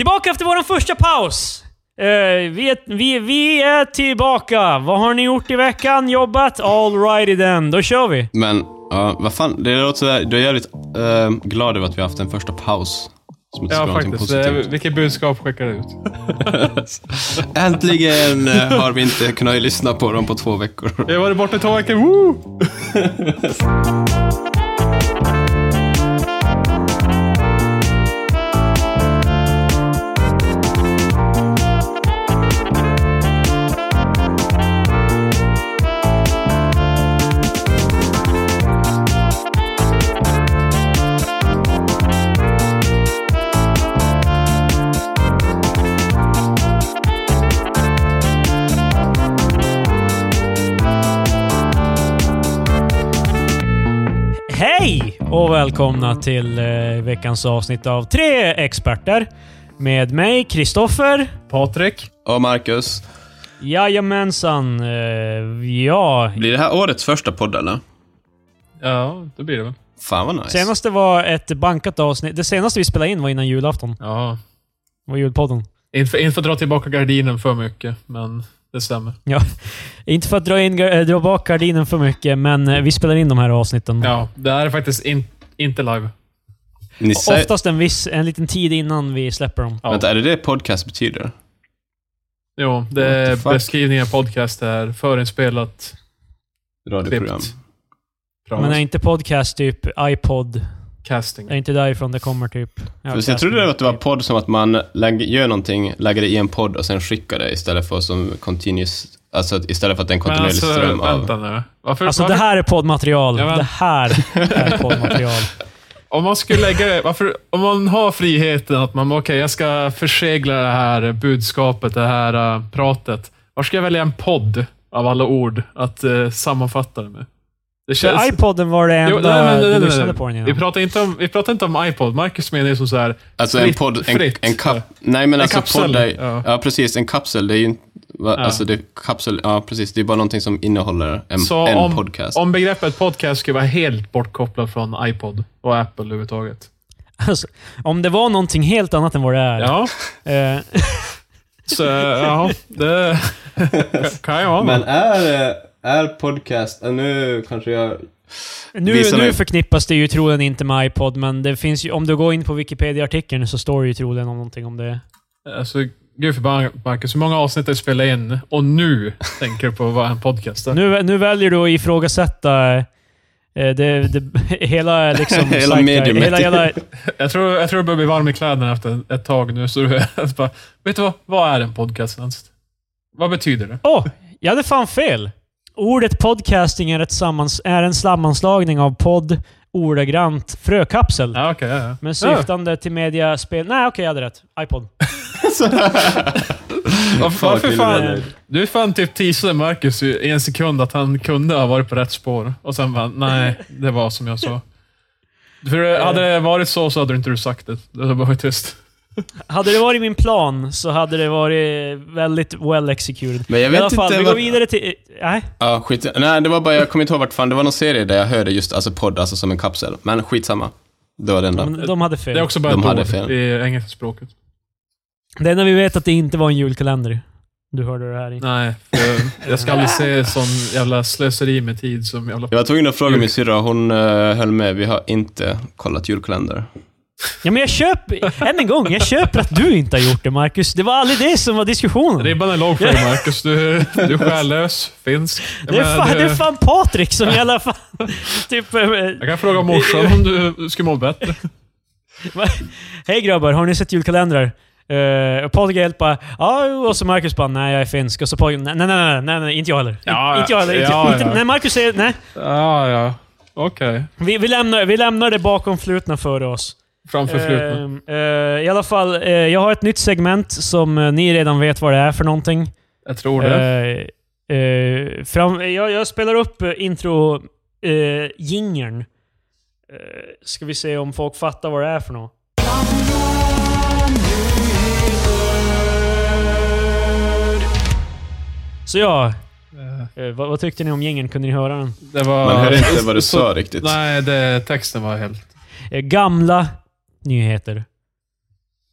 Tillbaka efter vår första paus! Eh, vi, är, vi, vi är tillbaka! Vad har ni gjort i veckan? Jobbat? Alrighty then, då kör vi! Men, ja, vad fan, det låter sådär, du är jävligt uh, glad över att vi har haft en första paus. Som Ja, faktiskt. Positivt. Vilket budskap skickar du ut? Äntligen har vi inte kunnat lyssna på dem på två veckor. Jag varit borta i två veckor. Woo! och välkomna till eh, veckans avsnitt av Tre Experter. Med mig, Kristoffer. Patrik? Och Marcus, Jajamensan. Eh, ja, blir det här årets första podd eller? Ja, det blir det väl. Fan vad nice. senaste var ett bankat avsnitt. Det senaste vi spelade in var innan julafton. Ja. Det var julpodden. Inte för, inte för att dra tillbaka gardinen för mycket, men det stämmer. Inte för att dra, in, eh, dra bak gardinen för mycket, men eh, vi spelar in de här avsnitten. Ja, det här är faktiskt in, inte live. Ni säger, Oftast en, viss, en liten tid innan vi släpper dem. Ja. Vänta, är det det podcast betyder? Jo, det är beskrivningen av podcast är förinspelat. Radioprogram. Men är inte podcast typ iPod? Casting. Är inte därifrån det kommer typ? Ja, För jag trodde att det var podd som att man lägger, gör någonting, lägger det i en podd och sen skickar det istället för som continuous, alltså istället för att det är en Men kontinuerlig alltså, ström av... vänta nu. Varför, Alltså varför, det här är poddmaterial. Ja, men- Det här är poddmaterial. Om man skulle lägga varför, om man har friheten att man, okej, jag ska försegla det här budskapet, det här uh, pratet. Var ska jag välja en podd av alla ord att uh, sammanfatta det med? Det För iPoden var det enda Jo, nej, men, nej, du nej, lyssnade nej. på den Vi pratar inte om, vi pratar inte om iPod. Marcus menar ju som så här. Alltså en fritt- podd, en, fritt. en kap... Nej men En alltså kapsel, podd är, ja. ja. precis, en kapsel, det är ju inte... va- Ja. Alltså det kapsel, ja precis, det är bara någonting som innehåller en, Så en om, podcast. om begreppet podcast skulle vara helt bortkopplat från iPod och Apple överhuvudtaget. Alltså, om det var någonting helt annat än vad det är. Ja, Eh, så ja, det kan ju vara. Men är, är podcast, äh, nu kanske jag... nu, nu mig- förknippas det ju troligen inte med iPod, men det finns ju, om du går in på Wikipedia-artikeln så står det ju troligen om någonting om det. Alltså, gud förbannat Marcus, hur många avsnitt har du spelat in och nu tänker du på vad en podcast är? Nu, nu väljer du att ifrågasätta eh, det, det, hela liksom... Hela mediumet. Hela, hela, Jag tror, jag tror du börjar bli varm i kläderna efter ett tag nu, så du jag bara, vet du vad? Vad är en podcast ens? Vad betyder det? Åh! jag hade fan fel! Ordet podcasting är, ett sammans, är en sammanslagning av podd, ordagrant, frökapsel. Ja, okej. ja, ja. Men syftande till mediaspel... Nej, okej, jag hade rätt. iPod. Varför, fan? Du fan typ teasade Marcus i en sekund att han kunde ha varit på rätt spår. Och sen bara, nej, det var som jag sa. För hade det varit så, så hade du inte du sagt det. Det hade bara varit tyst. Hade det varit min plan så hade det varit väldigt well executed. Men jag I alla vet fall, inte vi går vidare till... Nej. Ja, skit Nej, det var bara, jag kommer inte ihåg vart fan, det var någon serie där jag hörde just alltså podd, alltså som en kapsel. Men skitsamma. Det var den Ja, då. men de hade fel. Det är också bara De ett hade fel. i engelska språket. Det enda vi vet att det inte var en julkalender. Du hörde det här i. Nej, för jag ska aldrig se sån jävla slöseri med tid som jävla... Jag var tvungen att fråga min syrra, hon uh, höll med. Vi har inte kollat julkalender. Ja, men jag köper... Än en gång, jag köper att du inte har gjort det, Marcus. Det var aldrig det som var diskussionen. Ribban är låg för dig Marcus. Du, du är själlös, finsk. Jag Det är, fan, du- det är fan Patrik som i alla fall... typ... eh, Jag kan fråga morsan om du skulle må bättre. Hej grabbar, har ni sett julkalendrar? Uh, Patrik helt bara ja, och så Marcus bara nej jag är finsk. Och så Patrik nej nej nej, nej, nej inte jag heller. Ja, inte jag heller. Inte, ja, inte, ja. Nej, Marcus säger nej. Ja, ja. Okej. Vi, vi, lämnar, vi lämnar det bakom flutna för oss. Framför. Ehm, eh, I alla fall, eh, jag har ett nytt segment som eh, ni redan vet vad det är för någonting. Jag tror det. Eh, eh, fram, jag, jag spelar upp uh, intro uh. Eh, ska vi se om folk fattar vad det är för något. Så ja, Eh, eh, vad, vad tyckte ni om jingeln? Kunde ni höra den? Det var... Man hörde inte vad du så- sa riktigt. Nej, det, texten var helt... Eh, gamla nyheter.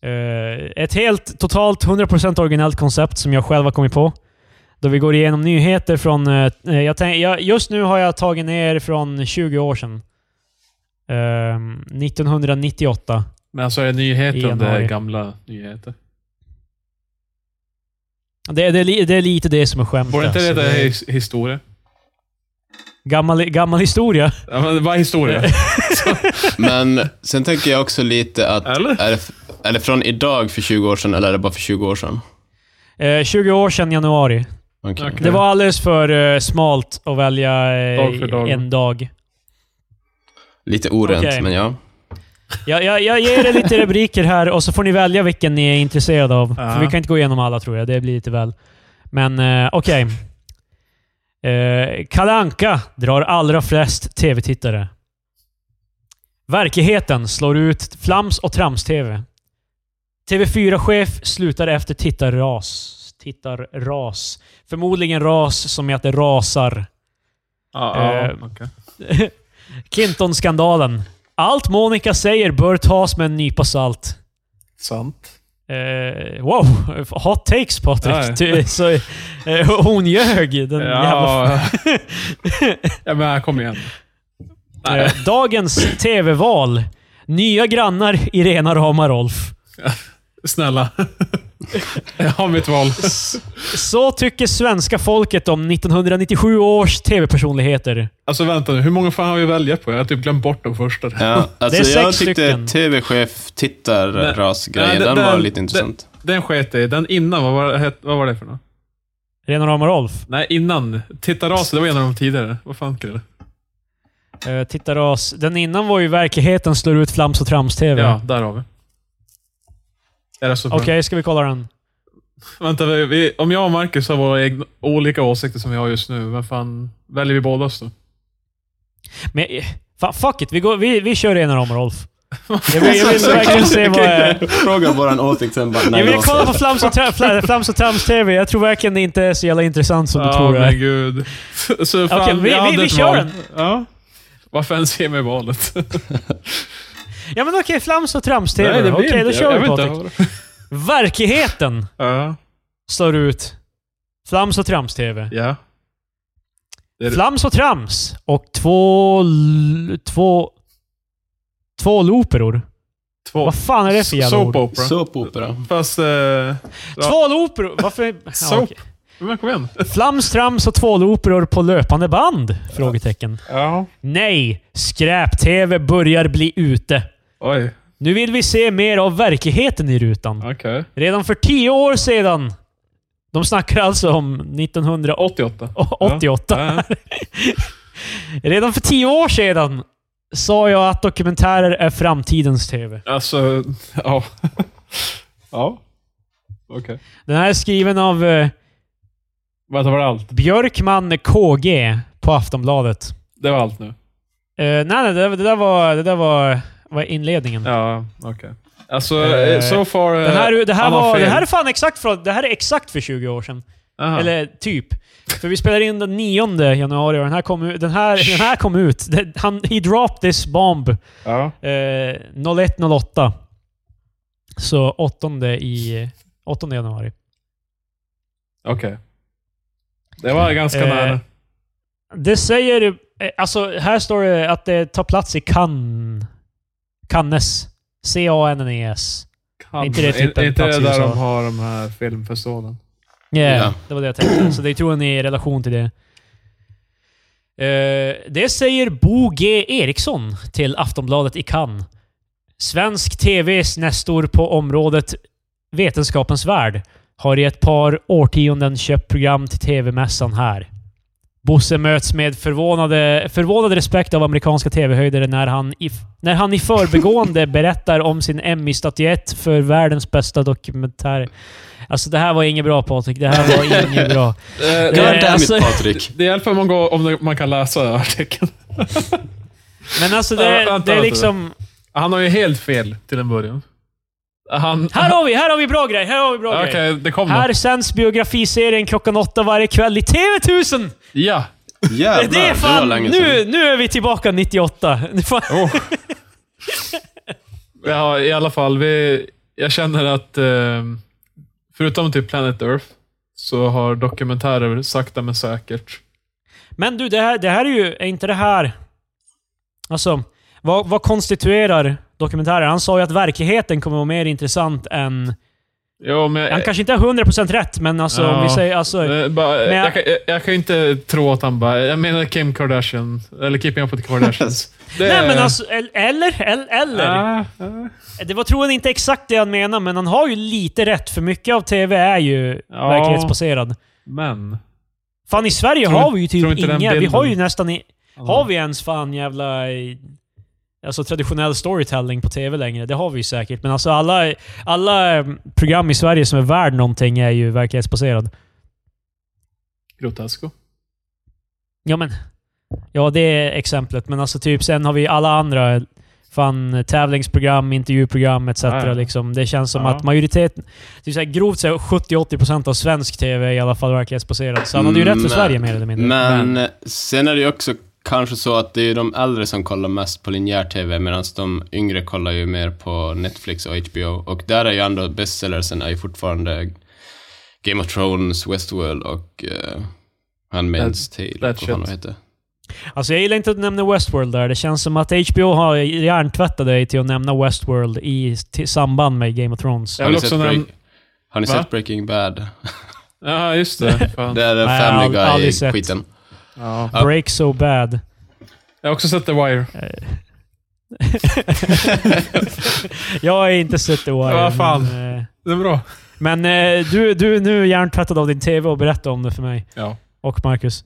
Eh, ett helt, totalt 100% originellt koncept som jag själv har kommit på. Då vi går igenom nyheter från... eh, jag tänk, jag, just nu har jag tagit ner från 20 år sedan. Ehm, 1998. Men alltså är nyheter om det är gamla nyheter? Det, det, det är lite det som är skämtet. Borde inte det heta historia? Gammal, gammal historia. Ja, men vad är historia? Men sen tänker jag också lite att... Eller? Är det, är det från idag för 20 år sedan, eller är det bara för 20 år sedan? Eh, 20 år sedan januari. Okej. Okej. Det var alldeles för eh, smalt att välja eh, Dag dag. en dag. Lite orent, Okej. men ja. Jag, jag, jag ger er lite rubriker här och så får ni välja vilken ni är intresserade av. Ja. För vi kan inte gå igenom alla tror jag. Det blir lite väl. Men eh, okej. Eh, Kalle Anka drar allra flest tv-tittare. Verkligheten slår ut Flams och Trams-TV. TV4-chef slutar efter tittarras. Tittarras. Förmodligen ras som i att det rasar. Ja, ja, Eh, okej. Clinton-skandalen. Allt Monica säger bör tas med en nypa salt. Sant. Eh, wow, hot takes Patrik. Ja, ja. Så, eh, hon ljög, den jävla... Ja, ja, men kom igen. Eh, dagens TV-val. Nya grannar Irena Rama Rolf. Snälla. Jag har mitt val. Så tycker svenska folket om 1997 års TV-personligheter. Alltså vänta nu, hur många fan har vi att välja på? Jag har typ glömt bort de första. ja alltså Det är jag sex tyckte stycken. TV-chef tittar Nej. rasgrejen, Nej, den, den- var den- lite intressant. Den sket jag i. Den innan, vad var, det- vad var det för något? Irena Rama Rolf. Nej, innan. Titta ras, det var en av de tidigare. Vad fan kul. Eh, titta ras. Den innan var ju verkligheten slår ut Flams och Trams-TV. Ja, där har vi. Är det så? Okej, ska vi kolla den? Vänta, vi, vi, om jag och Marcus har våra egna, olika åsikter som vi har just nu, vad fan väljer vi båda oss då? Men, eh, fa, fuck it, vi, går, vi, vi kör Rama Rolf. Jag vill, jag vill verkligen se vad... eh, Fråga våran åsikt sen bara, nej, Jag vill jag kolla på Flams och, Tra- Fla- Flams och Trams TV. Jag tror verkligen det inte är så jävla intressant som du tror det men är. gud. Så, fan, Okej, vi- jag vi- hade vi ett kör val. den. Ja. Varför ens ge mig valet? Ja men okej, Flams och Trams TV. Nej, det Okej, då inte. kör vi jag Patrik. inte. Verkligheten Ja. slår ut Flams och Trams TV. Ja. Det är- Flams och Trams och två... l- Två... Två looperor. Två. Vad fan är det för jävla Soap ord? opera. Såpopera. Fast... Eh, ja. Två looperor? Varför... Ja, Soap. okej. Men kom igen. Flams, Trams och två looperor på löpande band? Frågetecken. Ja. Nej! Skräp-TV börjar bli ute. Oj. Nu vill vi se mer av verkligheten i rutan. Okej. Redan för tio år sedan. De snackar alltså om 1988. 88. Ja. Redan för tio år sedan sa jag att dokumentärer är framtidens TV. Alltså, ja. ja. Okej. Den här är skriven av eh, Vänta, var det allt? Björkman KG på Aftonbladet. Det var allt nu? Eh, nej, nej, det, det där var, det där var, var inledningen. Ja, okej. Alltså, Eh, eh, so far... eh, Den här, det, här var, det här är fan exakt för, det här är exakt för 20 år sedan. Aha. Eller typ. För vi spelar in den 9 januari och den här kom, ut- den här, den här kom ut. Det- Han, he dropped this bomb Ja. eh, 01.08. Så 8 i 8 januari. Okej. Det var ganska Eh, nära. Det säger... eh, Alltså, här står det att det tar plats i Cannes. Cannes. C-A-N-N-E-S. Kan, inte det typ är, inte det där de har de här filmfestivalen? Yeah, Ja. det var det jag tänkte. Så det tror jag ni är i relation till det. Eh, det säger Bo G Eriksson till Aftonbladet i Cannes. Svensk TVs nästor på området Vetenskapens Värld har i ett par årtionden köpt program till TV-mässan här. Bosse möts med förvånade, förvånad respekt av amerikanska TV-höjdare när han, i, när han i förbegående berättar om sin Emmy-statyett för världens bästa dokumentär. Alltså det här var inget bra Patrik. Det här var inget bra. Eh, God det, damn alltså- it Patrik. det hjälper om man, går, om det- man kan läsa artikeln. Men alltså det, det är liksom... Han har ju helt fel till en början. Han... Här har vi, här har vi bra grej! Här har vi bra Okej, grej. det kom Här sänds biografiserien klockan åtta varje kväll i TV1000! Ja. Jävlar, det är fan... länge Nu, nu är vi tillbaka 98. Det är fan- Oh. ja, i alla fall. Vi, jag känner att eh, förutom typ Planet Earth så har dokumentärer sakta men säkert. Men du, det här, det här är ju... Är inte det här... Alltså, vad, vad konstituerar dokumentärer? Han sa ju att verkligheten kommer vara mer intressant än... Jo, men, Han kanske inte har 100% rätt, men alltså om vi Ja. säger... Alltså, Eh, bara, Men jag- jag, kan- jag, jag kan ju inte tro att han bara... Jag menar Kim Kardashian. Eller Keeping Up With The Kardashians. Det nej men alltså, el- eller? el- Eller? Ja, ja. Det var troligen inte exakt det han menade, men han har ju lite rätt, för mycket av TV är ju Ja. verklighetsbaserad. Men... Fan, i Sverige Tror- har vi ju typ inga... Vi har ju nästan... I, Har vi ens fan jävla... Alltså traditionell storytelling på TV längre? Det har vi ju säkert. Men alltså alla, alla eh, program i Sverige som är värd någonting är ju verklighetsbaserad. Grotesco. Ja men... Ja, det är exemplet. Men alltså typ sen har vi alla andra fan tävlingsprogram, intervjuprogram etc. Ja, ja. Liksom. Det känns som Ja. att majoriteten... Typ så här, grovt så är 70-80% av svensk TV är i alla fall verklighetsbaserad. Så han hade ju rätt för Men- Sverige mer eller mindre. Men eh, sen är det ju också kanske så att det är de äldre som kollar mest på linjär TV, medan de yngre kollar ju mer på Netflix och HBO. Och där är ju ändå bestsellersen är ju fortfarande Game of Thrones, Westworld och uh, Handmaid's Tale. that vad heter. Alltså jag gillar inte att nämna Westworld där. Det känns som att HBO har hjärntvättat dig till att nämna Westworld i samband med Game of Thrones. Har ni, sett. Break- har ni sett Breaking Bad? Ja, just det. Fan. Det är Family. Guy-skiten. Ja. Ja. Break so bad. Jag har också sett The Wire. jag har inte sett The Wire. Vad fan. Men, eh, Det är bra. men eh, du, du är nu hjärntvättad av din TV och berätta om det för mig. Ja. Och Marcus.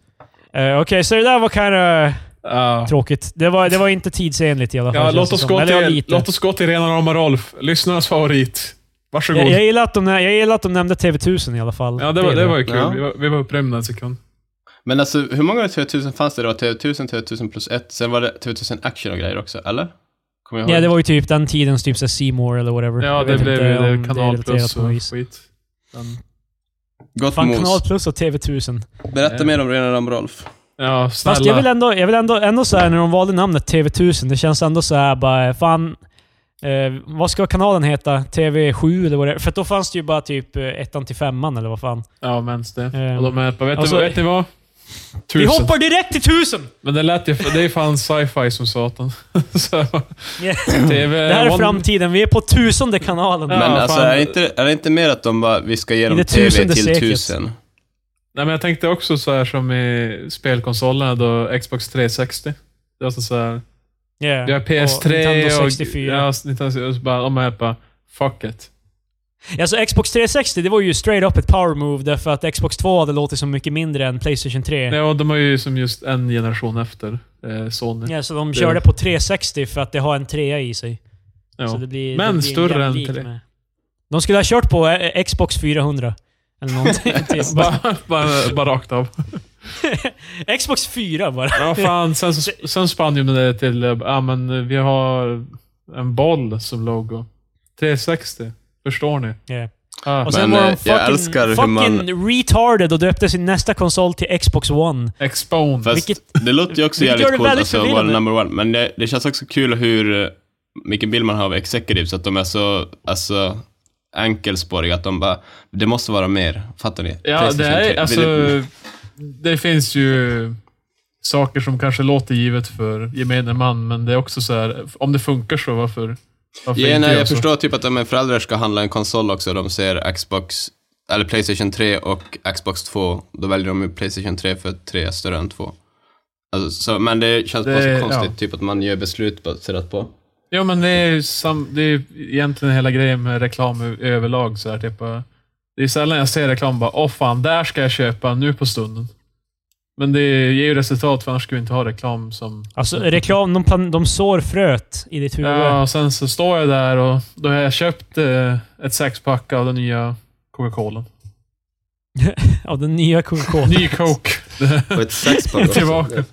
Eh, Okej, så det där var kinda Ja. tråkigt. Det var, det var inte tidsenligt i alla fall. Ja, låt oss, gå Eller ja, till, låt oss gå till rena rama Rolf. Lyssnarnas favorit. Varsågod. jag, jag, gillar att de, jag gillar att de nämnde TV1000 i alla fall. ja, det var, det var ju kul. Ja. Vi, var, vi var upprymda en sekund. Men alltså, hur många TV1000 fanns det då? TV1000, TV1000 plus ett, sen var det TV1000 Action och grejer också, eller? Kommer jag ihåg? Ja, det var ju typ den tidens typ så C-more eller whatever. Ja, det blev ju det. Kanal Plus och skit. Den, Gott Fan, mos. Kanal Plus och TV1000. Berätta Ja. mer om rena rama Rolf. ja, snälla. Fast jag vill ändå, jag vill ändå, ändå så här, när de valde namnet TV1000, det känns ändå så här bara, fan... Eh, vad ska kanalen heta? TV7 eller vad det är? För då fanns det ju bara typ eh, ettan till femman eller vad fan. Ja, minst det. Ehm, och de är på, vet, alltså- du, vet ni vad? Vi Tusen. hoppar direkt till 1000! Men det lät ju... Det är fan sci-fi som satan. Så, TV, Det här är one- framtiden, vi är på tusende kanalen. Ja, Men alltså, fan. är det, inte, är det inte mer att de bara, vi ska ge dem TV till seklet. tusen? Nej, men jag tänkte också så här som i spelkonsolerna då Xbox 360. Det var så så här, Yeah. vi har PS3 och Nintendo och... 64. Ja, Nintendo, och så bara, de är bara, fuck it. Alltså Xbox 360, det var ju straight up ett power move därför att Xbox 2 hade låtit så mycket mindre än Playstation 3. Ja, de är ju som just en generation efter eh, Sony. Ja, så de Det- körde på 360 för att det har en trea i sig. Ja. Det blir, Men det större än jämlik tre. med- De skulle ha kört på eh, Xbox 400. Eller någonting. typ. bara, bara, bara rakt av. Xbox 4 bara. Ja, fan. Sen, sen spann ju det till, eh, ja men vi har en boll som logo. 360. Förstår ni? Yeah. Ah, Och sen Men, var de eh, jag fucking, älskar hur fucking man- retarded och döpte sin nästa konsol till Xbox One. Expone. Fast Vilket- det låter ju också jävligt coolt, alltså förvirrande. number one. Men det, det känns också kul hur, eh, vilken bild man har av executives, att de är så, alltså, enkelspåriga, att de bara, det måste vara mer. Fattar ni? Ja, det 3. är alltså... Det finns ju saker som kanske låter givet för gemene man, men det är också så här, om det funkar så, varför, varför Ja, nej, jag så? förstår typ att om en förälder ska handla en konsol också, de ser Xbox, eller Playstation 3 och Xbox 2, då väljer de ju Playstation 3 för att 3 är större än 2. Alltså, så, men det känns bara Det- så konstigt, ja. typ att man gör beslut baserat på. Ja, men det är sam, det är egentligen hela grejen med reklam överlag. Så här, typ, bara- det är sällan jag ser reklam bara, åh fan, där ska jag köpa nu på stunden. Men det ger ju resultat, för annars skulle vi inte ha reklam som... Alltså reklam, de, plan- de sår fröet i ditt huvud. Ja, och sen så står jag där och då har jag köpt eh, ett sexpack av den nya Coca-Cola. Av den nya Coca-Cola. Ny Coke. Och ett sexpack också. Tillbaka.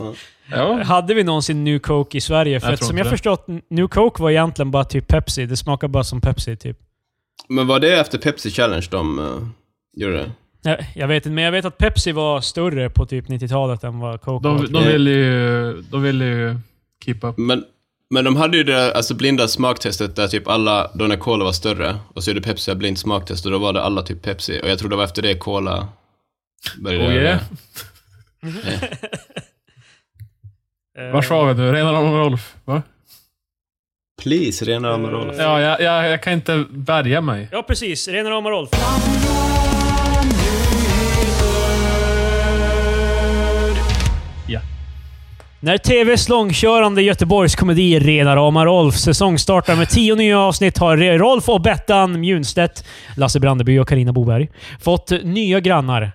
Ja. Hade vi någonsin New Coke i Sverige? För Jag att som jag det. förstått, New Coke var egentligen bara typ Pepsi. Det smakar bara som Pepsi, typ. Men var det efter Pepsi Challenge de uh, gjorde det? Jag, jag vet inte, men jag vet att Pepsi var större på typ 90-talet än vad Coke var. De, de, ville ju, de ville ju keep up. Men Men de hade ju det alltså blinda smaktestet där typ alla, då när Cola var större, och så gjorde Pepsi ett blint smaktest och då var det alla typ Pepsi. Och jag tror det var efter det Cola började Oh göra yeah. det. Eh, Vars var vi nu? Rena rama Rolf? Va? Please, rena rama Rolf. Ja, jag, jag, jag kan inte bärga mig. Ja, precis. Rena rama Rolf. När TVs långkörande Göteborgskomedi Rena rama Rolf säsongstartar med tio nya avsnitt har Rolf och Bettan Mjunstedt, Lasse Brandeby och Karina Boberg fått nya grannar.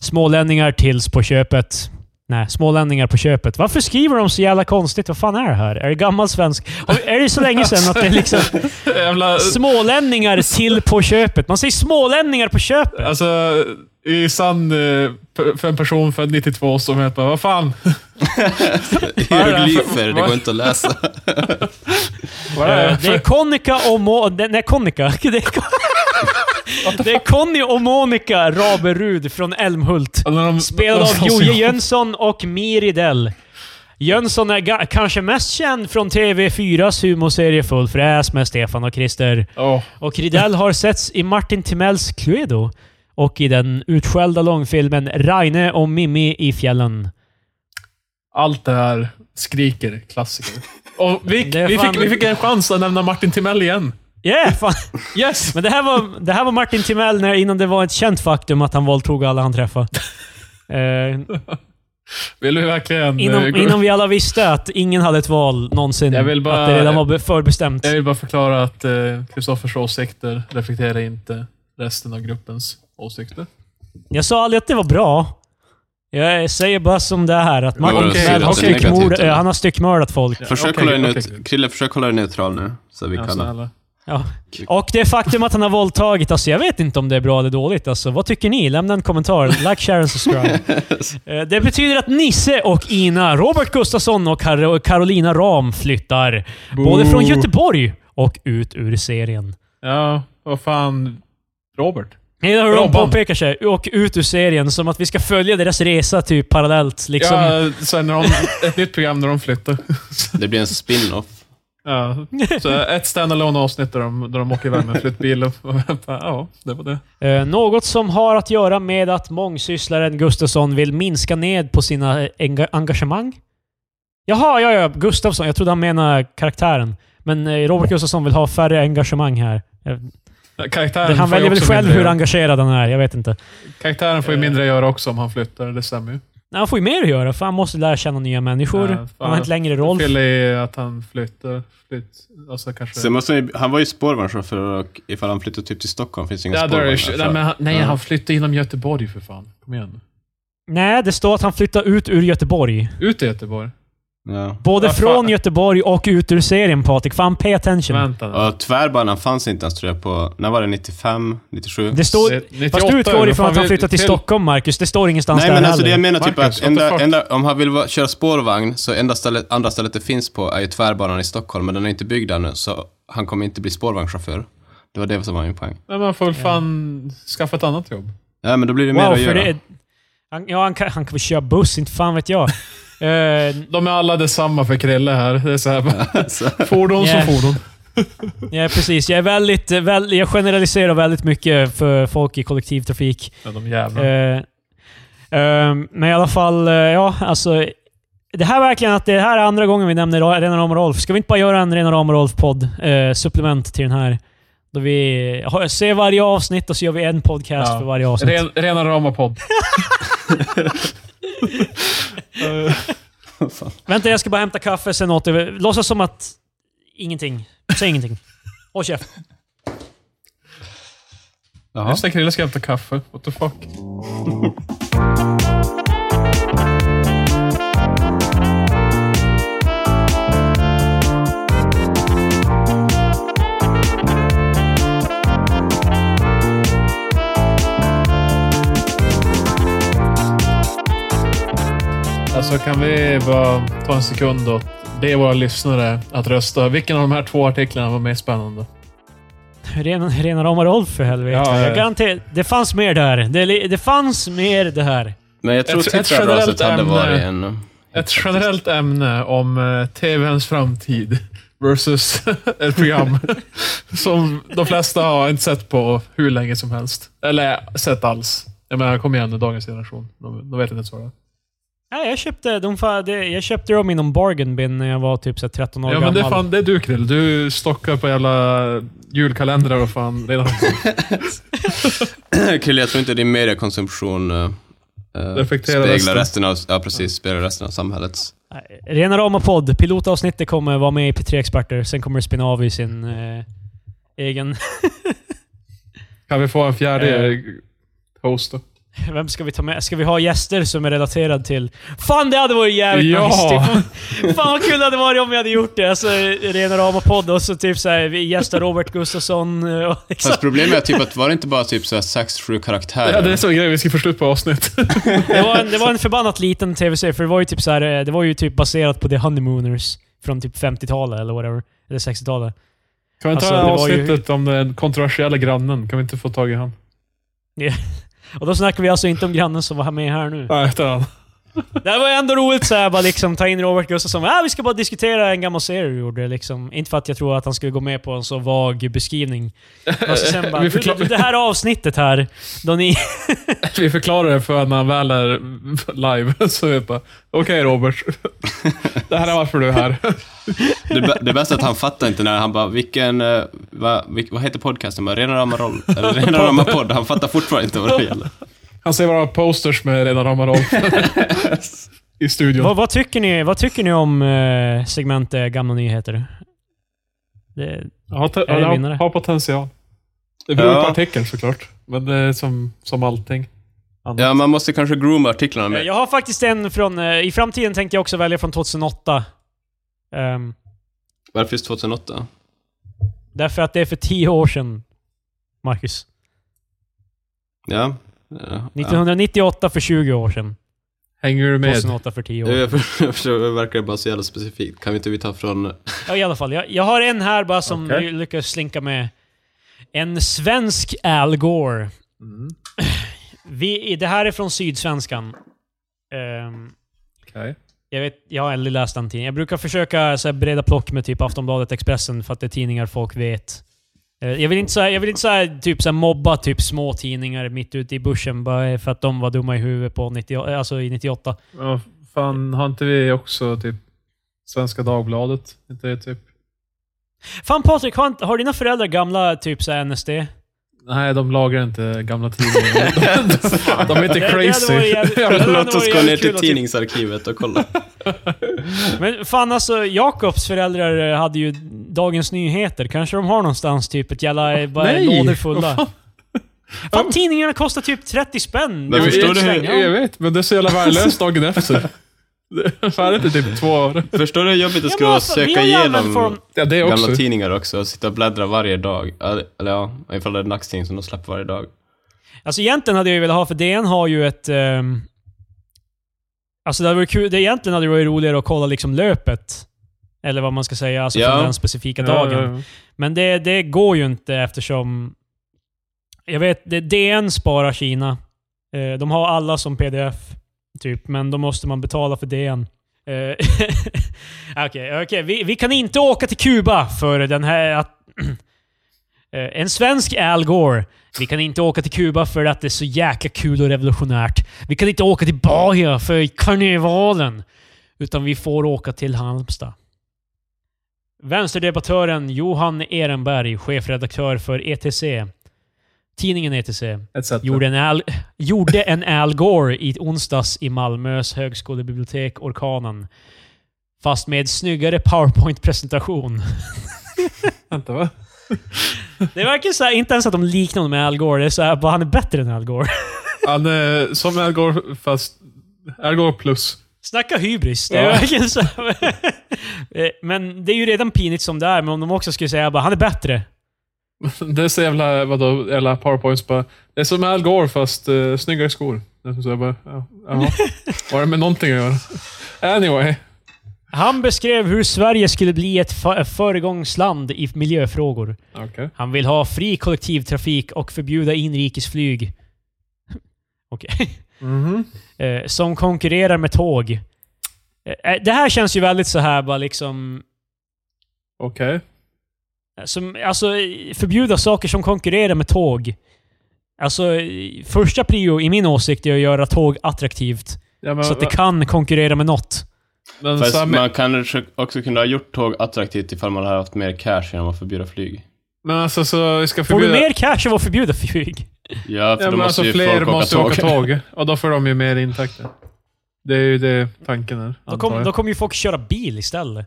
Smålänningar tills på köpet. Nej, smålänningar på köpet. Varför skriver de så jävla konstigt? Vad fan är det här? Är det gammal svensk? Är det så länge sedan att det är liksom smålänningar till på köpet? Man säger smålänningar på köpet. Alltså, i sann... eh, För en person född 92 som heter bara, vad fan? Hieroglyfer, det går inte att läsa. Vad är Eh, det? Det är Konica och Mo... det- Nej, Konica. Det är, det är Conny och Monica Raberud från Älmhult. Spelad av Joje ihop. Jönsson och Miri Dell. Jönsson är kanske mest känd från TV4s humorserie Full fräs med Stefan och Christer. Åh, Och Ridell har setts i Martin Timells Cluedo och i den utskällda långfilmen Raine och Mimmi i fjällen. allt det här skriker klassiker. Och vi, är vi, fan- fick, vi fick en chans att nämna Martin Timell igen. Yeah, fan. Yes! Men det här var, det här var Martin Timell när, innan det var ett känt faktum att han våldtog alla han träffade. Eh, Vill vi verkligen... eh, innan, gå- innan vi alla visste att ingen hade ett val någonsin. Jag vill bara- att det redan var be- förbestämt. Jag vill bara förklara att Kristoffers åsikter reflekterar inte resten av gruppens åsikter. Jag sa aldrig att det var bra. Jag säger bara som det är att Martin okej, Timell har, styckmord, han har styckmördat folk. Försök okej, hålla okej. neut- Krille, försök hålla dig neutral nu. Så vi Ja, kan... Ja. Och det faktum att han har våldtagit, alltså jag vet inte om det är bra eller dåligt. Alltså, vad tycker ni? Lämna en kommentar. Like, share and subscribe. Eh, det betyder att Nisse och Ina, Robert Gustafsson och Kar- Carolina Ram flyttar. Både från Göteborg och ut ur serien. Ja, vad fan. Robert? Ni hör hur de Robban. påpekar sig. Och ut ur serien. Som att vi ska följa deras resa typ parallellt. Liksom. Ja, sen när de, ett nytt program när de flyttar. Det blir en spin-off. Ja, så ett standalone avsnitt där de, där de åker iväg med en flyttbil. Och, och, ja, det var det. Eh, något som har att göra med att mångsysslaren Gustafsson vill minska ned på sina eh, enga- engagemang. Jaha, ja, ja. Gustafsson. Jag trodde han menade karaktären. Men eh, Robert Gustafsson vill ha färre engagemang här. Eh, Karaktären Han väljer väl själv hur engagerad han är. Jag vet inte. Karaktären får ju mindre att göra också om han flyttar, det stämmer ju. Nej, han får ju mer att göra, för han måste lära känna nya människor. Ja, han har inte längre roll. Fel är att han flyttar. Flytt, alltså kanske... Sen måste han, var ju spårvagnschaufför och ifall han flyttar typ till Stockholm finns det inga Ja, spårvagnar. nej, han, nej, Ja. han flyttar inom Göteborg för fan. Kom igen. Nej, det står att han flyttar ut ur Göteborg. Ut i Göteborg. Ja. Både Vad från? Göteborg och ut ur serien, Patrik. Fan, pay attention. Vänta nu. Och tvärbanan fanns inte ens tror jag på... När var det? 95? 97? Det står... Det- 98, Fast du utgår ifrån att han flyttar till till- Stockholm, Marcus. Det står ingenstans Nej där men alltså det heller. jag menar typ Marcus, att enda, enda, om han vill va- köra spårvagn så enda stället, andra stället det finns på är ju tvärbanan i Stockholm, men den är inte byggd ännu så han kommer inte bli spårvagnschaufför. Det var det som var min poäng. Men man får väl fan skaffa ett annat jobb. Ja men då blir det mer Wow, att för göra. det... Han, ja, han kan, han kan väl köra buss, inte fan vet jag. Eh, De är alla detsamma för Krille här. Det är så här bara, fordon som fordon. ja, precis. Jag är väldigt... Väl, jag generaliserar väldigt mycket för folk i kollektivtrafik. Ja, de jävla. Eh, eh, men i alla fall, eh, ja, alltså... Det här är verkligen att det här är andra gången vi nämner Rena Rama Rolf. Ska vi inte bara göra en Rena Rama Rolf-podd? Eh, supplement till den här. Då vi ser varje avsnitt och så gör vi en podcast Ja. för varje avsnitt. Ren, rena rama podd. Eh, Vänta, jag ska bara hämta kaffe, sen åter... Låtsas som att... Ingenting. Säg ingenting. Håll käft. Jaha. Just det, Krille ska hämta kaffe. What the fuck? Alltså kan vi bara ta en sekund och be våra lyssnare att rösta. Vilken av de här två artiklarna var mer spännande? Rena, rena rama Rolf för helvete. Ja, ja, ja. Jag garanterar... Det fanns mer där. Det, det fanns mer det här. Men jag tror Ett- ett tittarraset generellt hade ämne. varit en Ett generellt ämne om eh, TVns framtid versus ett program som de flesta har inte sett på hur länge som helst. Eller sett alls. Jag menar, kom igen nu, dagens generation. De, de vet inte ens vad det är. Ja, jag köpte, de, jag köpte dem inom bargain bin när jag var typ så här 13 år Ja, gammal. men det är, fan, det är du Krill. Du stockar på jävla julkalendrar och fan redan. Krille, jag tror inte din mediekonsumtion uh, speglar resten. resten av, ja, precis, speglar resten av samhällets. Nej, Rena rama podd. Pilotavsnittet kommer vara med i P3 Experter. Sen kommer det spinna av i sin eh, egen... Kan vi få en fjärde Eh. host då? Vem ska vi ta med? Ska vi ha gäster som är relaterad till... Fan, det hade varit jävligt Ja! nice! Typ. Fan vad kul det hade varit om vi hade gjort det. Alltså, Rena rama podd och så typ såhär, vi gästar Robert Gustafsson och liksom... Fast problemet är typ att var det inte bara typ så här sex, sju karaktärer? Ja, det är så en grej vi ska få slut på avsnitt. Det var, en, det var en förbannat liten tv-serie, för det var ju typ så här, eh, det var ju typ baserat på The Honeymooners från typ 50-talet eller whatever. Eller 60-talet. Kan vi ta Alltså, det var ju- avsnittet om den kontroversiella grannen? Kan vi inte få tag i han? Och då snackar vi alltså inte om grannen som var med här nu. Nej, utan. Det var ändå roligt såhär, bara liksom ta in Robert Gustafsson. Ah, vi ska bara diskutera en gammal serie vi gjorde liksom. Inte för att jag tror att han skulle gå med på en så vag beskrivning. Sen bara, Vi du, förklar- du, det här avsnittet här, då ni... Vi förklarar det för när han väl är live. Så vi bara, okej Robert. Det här är varför du är här. Det, det bästa är att han fattar inte när han bara, vilken, uh, vad, vilk, vad heter podcasten? Bara, Rena rama roll? Eller Rena rama podd? Han fattar fortfarande inte vad det gäller. Han ser våra posters med redan ramar roll. I studion. vad, vad, tycker ni, vad tycker ni om eh, segmentet Gamla Nyheter? Det, Har, te- Är det har, har potential. Det beror Ja. på artikeln såklart. Men det är som, som allting. annat. Ja, man måste kanske grooma artiklarna mer. jag har faktiskt en från... eh, I framtiden tänkte jag också välja från 2008. Ehm, Varför just 2008? därför att det är för tio år sedan, Marcus. Ja. Ja. 1998 för 20 år sedan. Hänger du med? 2008 för 10 år sedan. Jag för- jag förstår, det verkar bara så jävla specifikt. Kan vi inte vi ta från... Ja, i alla fall. Jag, jag har en här bara som Okej. lyckas slinka med. En svensk Al Gore. Mm. Vi, det här är från Sydsvenskan. Ehm, Okej. jag, vet, jag har aldrig läst den tidningen. Jag brukar försöka så här, breda plock med typ Aftonbladet, Expressen för att det är tidningar folk vet. Eh, jag vill inte, här, jag vill inte här, typ, så mobba typ små tidningar mitt ute i bussen bara för att de var dumma i huvudet på 90, alltså i 98. Ja, fan, har inte vi också typ Svenska Dagbladet? Inte det typ? Fan Patrik, har, har dina föräldrar gamla typ så NSD? Nej, de lagrar inte gamla tidningar. de, de är inte crazy. Låt oss gå ner till tidningsarkivet och kolla. Men fan alltså, Jakobs föräldrar eh, hade ju Dagens Nyheter. Kanske de har någonstans typ ett jävla eh, bara Nej! lådor Vad fulla. fan? Tidningarna kostar typ 30 spänn. Men Det förstår är du hur- sväng, ja. Jag vet, men det är så jävla värdelöst dagen efter. Det är färdigt i typ två år. Förstår du hur jobbigt det skulle vara vad att söka igenom Ja, det gamla också. tidningar också och sitta och bläddra varje dag? Eller ja, ifall det är en dagstidning som de släpper varje dag. Alltså egentligen hade jag ju velat ha, för DN har ju ett... ehm, alltså det hade varit kul, det egentligen hade det varit roligare att kolla liksom löpet. Eller vad man ska säga, alltså Ja. från den specifika dagen. Ja, ja, ja. Men det, det går ju inte eftersom... Jag vet, det, DN sparar Kina. Eh, de har alla som pdf, typ, men då måste man betala för DN. Okej, eh, Okej, okej. Vi, vi kan inte åka till Kuba för den här... Att, eh, en svensk Al Gore. Vi kan inte åka till Kuba för att det är så jäkla kul och revolutionärt. Vi kan inte åka till Bahia för karnevalen. Utan vi får åka till Halmstad. Vänsterdebattören Johan Ehrenberg, chefredaktör för ETC, tidningen ETC, gjorde en, Al, gjorde en Al Gore i onsdags i Malmös högskolebibliotek Orkanen. Fast med snyggare PowerPoint-presentation. Vänta, va? Det verkar så här, inte ens att de liknar honom med Al Gore. Det är så här, bara han är bättre än Al Gore. Han är som Al Gore, fast Al Gore plus. Snacka hybris. Det är Ja. verkligen så här. Eh, Men det är ju redan pinigt som det är, men om de också skulle säga bara han är bättre. Det är så jävla, vadå, jävla powerpoints bara. Det är som Al Gore fast uh, snyggare skor. Så jag bara, ja, jaha. Var det med någonting att göra? Anyway. Han beskrev hur Sverige skulle bli ett föregångsland i miljöfrågor. Okej. Han vill ha fri kollektivtrafik och förbjuda inrikesflyg. Okej. Mhm. Eh, som konkurrerar med tåg. Eh, Det här känns ju väldigt så här bara liksom... Okej. Som, alltså, förbjuda saker som konkurrerar med tåg. Alltså, första prio i min åsikt är att göra tåg attraktivt. Ja, men, så att det kan konkurrera med något. men Fast Sami, man kanske också kunde ha gjort tåg attraktivt ifall man hade haft mer cash genom att förbjuda flyg. men alltså, så vi ska Får du förbjuda... mer cash av att förbjuda flyg? Ja, för Ja, då men måste alltså ju fler folk måste åka åka tåg. tåg. Och då får de ju mer intäkter. Det är ju det tanken är, Då, antar kom, kommer ju folk köra bil istället.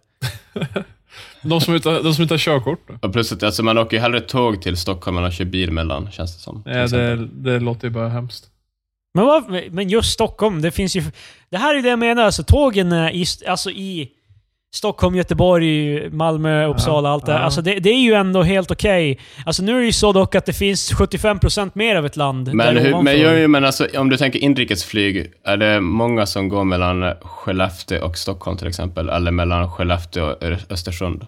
De som inte, de som inte har körkort då? Och plus att alltså, man åker ju hellre tåg till Stockholm än att köra bil mellan, känns det som. exempel. det, det låter ju bara hemskt. Men, vad, men just Stockholm, det finns ju... Det här är det jag menar, alltså tågen är i, alltså i Stockholm, Göteborg, Malmö, Uppsala, allt det ja. Alltså det, det är ju ändå helt okej. Alltså nu är det ju så dock att det finns 75% mer av ett land Men, hur, men, jo, men alltså, om du tänker inrikesflyg, är det många som går mellan Skellefteå och Stockholm till exempel? Eller mellan Skellefteå och Östersund?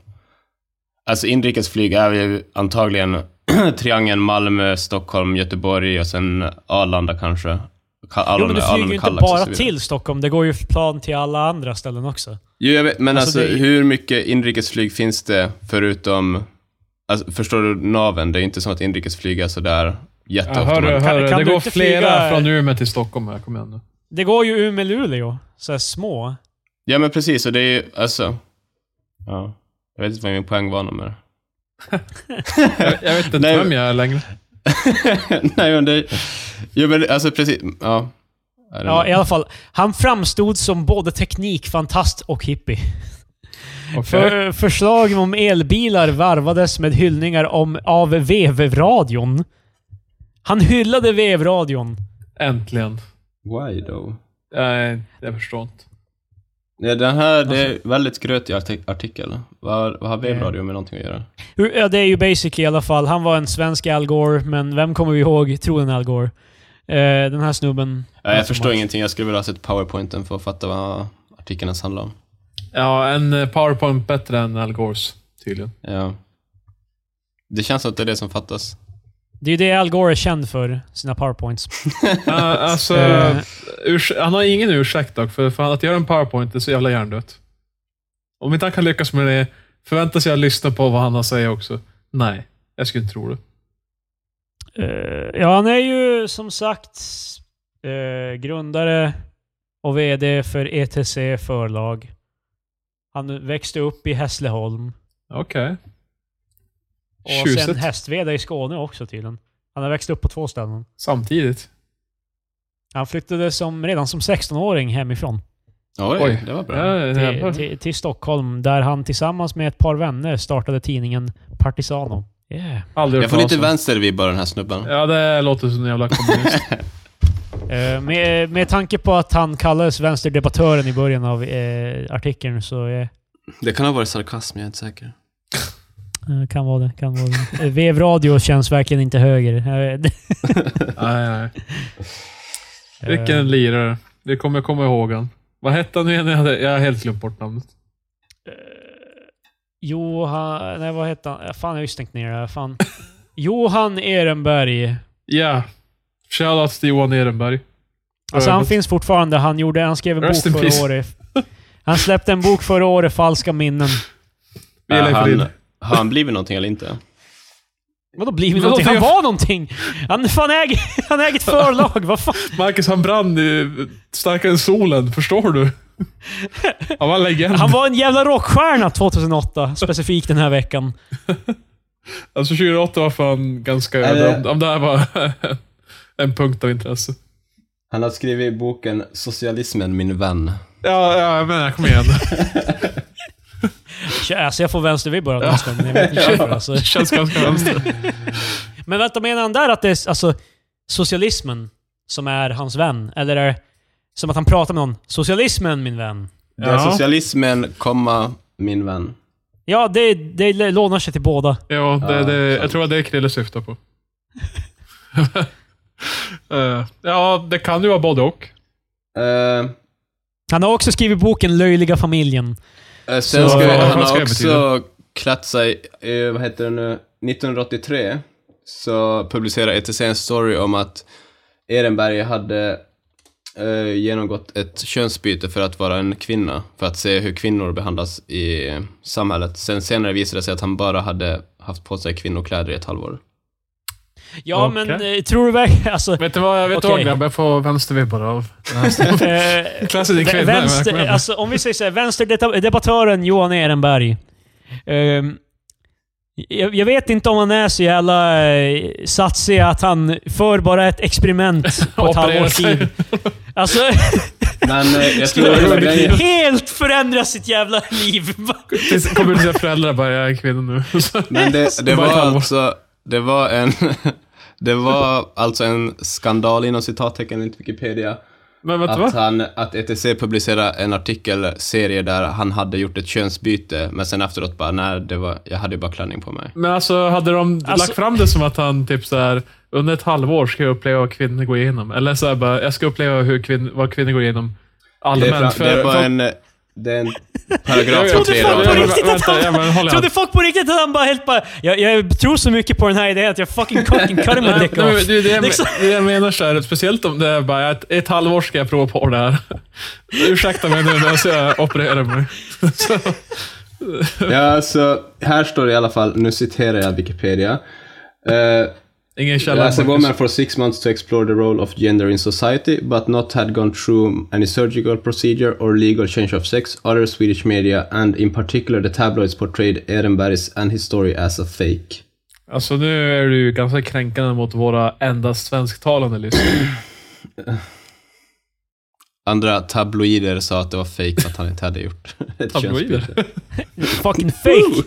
Alltså inrikesflyg är ju antagligen triangeln Malmö, Stockholm, Göteborg och sen Arlanda kanske. Ka- Jo men det Arlanda- flyger ju inte bara till Stockholm, det går ju plan till alla andra ställen också. Jo, jag vet, men Alltså, alltså, det- hur mycket inrikesflyg finns det förutom... Alltså, förstår du naven? Det är inte som att inrikesflyg är sådär Ja, jätteofta. hör, man- hör, kan det du går flera flyga- från Umeå till Stockholm här. Kom igen nu. Det går ju Umeå-Luleå, så små. Ja, men precis. Och det är ju, alltså... Ja. Jag vet inte vad min poäng var med det. Jag, jag vet inte Nej. vem jag är längre. Nej, men det... Jo, men alltså precis. Ja. Ja, i alla fall. Han framstod som både teknikfantast och hippie. Okej. För, förslag om elbilar varvades med hyllningar om, av vevradion. Han hyllade vevradion. Äntligen. Why though? Nej, jag förstår inte. Ja, den här, det är Alltså- väldigt grötig artik- artikel. Vad, vad har vevradio med någonting att göra? Ja, det är ju basically i alla fall. Han var en svensk Al Gore, men vem kommer vi ihåg troligen Al Gore? Eh, den här snubben. Ja, jag förstår ingenting. Jag skulle vilja ha sett powerpointen för att fatta vad artikeln ens handlar om. Ja, en eh, powerpoint bättre än Al Gores, tydligen. Ja. Det känns som att det är det som fattas. Det är ju det Al Gore är känd för, sina powerpoints. Ja, alltså, Eh. han har ingen ursäkt dock, för, för att göra en powerpoint är så jävla hjärndött. Om inte han kan lyckas med det, förväntar sig att lyssna på vad han har att säga också? Nej, jag skulle inte tro det. Eh, ja, han är ju som sagt eh, grundare och VD för ETC förlag. Han växte upp i Hässleholm. Okej. Och Tjusigt. sen hästveda i Skåne också tydligen. Han har växt upp på två ställen. Samtidigt. Han flyttade som, redan som 16-åring hemifrån. Oj, Oj. det var bra. Ja, Till, till, till Stockholm, där han tillsammans med ett par vänner startade tidningen Partisano. Yeah. Aldrig Jag får lite vänstervibbar den här snubben. Ja, det låter som en jävla kommunist. Eh, med, med tanke på att han kallades vänsterdebattören i början av eh, artikeln så eh, Det kan ha varit sarkasm, jag är inte säker. Eh, kan vara det. Kan vara det. Eh, Vevradio känns verkligen inte höger. Eh, nej, nej. Vilken lirare. Det kommer jag komma ihåg han. Vad hette han nu igen? Jag har helt glömt bort namnet. Eh, Johan... Nej, vad hette han? Eh, Fan, jag har ju stängt ner det här. Fan. Johan Ehrenberg. Ja. Shoutout till Johan Ehrenberg. Alltså han finns fortfarande. Han, gjorde, han skrev en Rest bok förra året. Han släppte en bok förra året, Falska minnen. Äh, han, har han blivit någonting eller inte? Vadå blivit någonting? Han var någonting! Han, fan äger, han äger ett förlag, vad fan? Marcus, han brann i starkare än solen. Förstår du? Han var en legend. Han var en jävla rockstjärna 2008, specifikt den här veckan. Alltså 2008 var fan ganska över. Om, om det här var en punkt av intresse. Han har skrivit boken Socialismen, min vän. Ja, ja men kom igen. Alltså jag får vänstervibbar av inte varför. Alltså. Det känns ganska vänster. Men vänta, menar han där att det är alltså socialismen som är hans vän? Eller är det som att han pratar med någon? Socialismen, min vän. Det är Ja. socialismen, komma, min vän. Ja, det, det lånar sig till båda. Ja, det, det, jag tror att det är Krille syftar på. Eh, ja, det kan ju vara både och. Uh, Han har också skrivit boken Löjliga familjen. Sen Så- ska, han ska har också klätt sig, eh, vad heter det nu, 1983 så publicerade ETC en story om att Ehrenberg hade eh, genomgått ett könsbyte för att vara en kvinna, för att se hur kvinnor behandlas i samhället. Sen senare visade det sig att han bara hade haft på sig kvinnokläder i ett halvår. Ja, Okej. men eh, tror du verkligen... Alltså, Vet du vad, vet du Okej. vad grabbar? Jag får vänstervibbar av eh, Vä- kvinna. Vänster, alltså, om vi säger så här, vänsterdebattören Johan Ehrenberg. Ehm, jag, jag vet inte om han är så jävla eh, satsig att han för bara ett experiment på ett halvårs tid. Alltså, Men jag tror jag- grejen... helt förändra sitt jävla liv. Kommer till sina föräldrar bara, jag är kvinna nu. Men det, det var alltså... Det var en... Det var alltså en skandal inom citattecken enligt Wikipedia. Men du Att, han, att ETC publicerade en artikelserie där han hade gjort ett könsbyte, men sen efteråt bara, nej, det var, jag hade ju bara klänning på mig. Men alltså, hade de Alltså- lagt fram det som att han typ så här under ett halvår ska jag uppleva vad kvinnor går igenom? Eller så här bara, jag ska uppleva hur kvin, vad kvinnor går igenom Det är, allmänt. fra, det är bara en... Det är en paragraf trodde fan på riktigt att Vänta, han- ja, men Trodde folk på riktigt att han bara helt bara... Jag, jag tror så mycket på den här idén att jag fucking fucking cut my Nej, dick men off. Det är det jag, Liksom. det jag menar så här, speciellt om det är bara ett, ett halvår ska jag prova på det här. Ursäkta mig nu när jag opererar mig. Så, Ja, så här står det i alla fall, nu citerar jag Wikipedia. Uh, ingen källa. as a woman for six months to explore the role of gender in society, but not had gone through any surgical procedure or legal change of sex, other Swedish media, and in particular the tabloids portrayed Ehrenbergs and his story as a fake. Alltså nu är du ganska kränkande mot våra endast svensktalande lyssnare. Andra tabloider sa att det var fake att han inte hade gjort ett Tabloider? Fucking fake.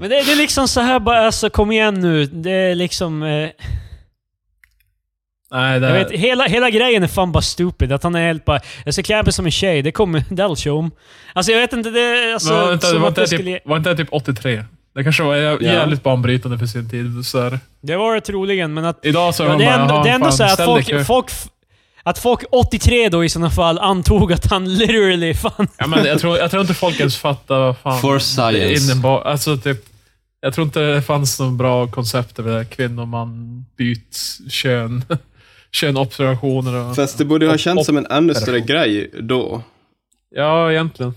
Men det, det är liksom så här bara, alltså kom igen nu. Det är liksom... Eh, Nej, det jag vet, hela, hela grejen är fan bara stupid. Att han är helt bara... Jag ska klä mig som en tjej, det kommer... That'll show 'em. Alltså jag vet inte, det är alltså... Men vänta, var, inte det det skulle... typ, var inte det typ 83? Det kanske var jävligt banbrytande för sin tid. Så här. Det var det troligen, men att... Idag så är Ja, de det är bara, ändå, "Jaha, det är ändå fan, så här att ställ dig i kö." folk, folk... Att folk 83 då i sådana fall antog att han literally fan... Ja, men jag, tror, jag tror inte folk ens fattar vad fan For det science. innebar. Alltså, typ, jag tror inte det fanns något bra koncept över det där. Kvinnor, man, byt, kön. Könobservationer och... Fast det borde ha känts som en ännu större grej då. Ja, egentligen.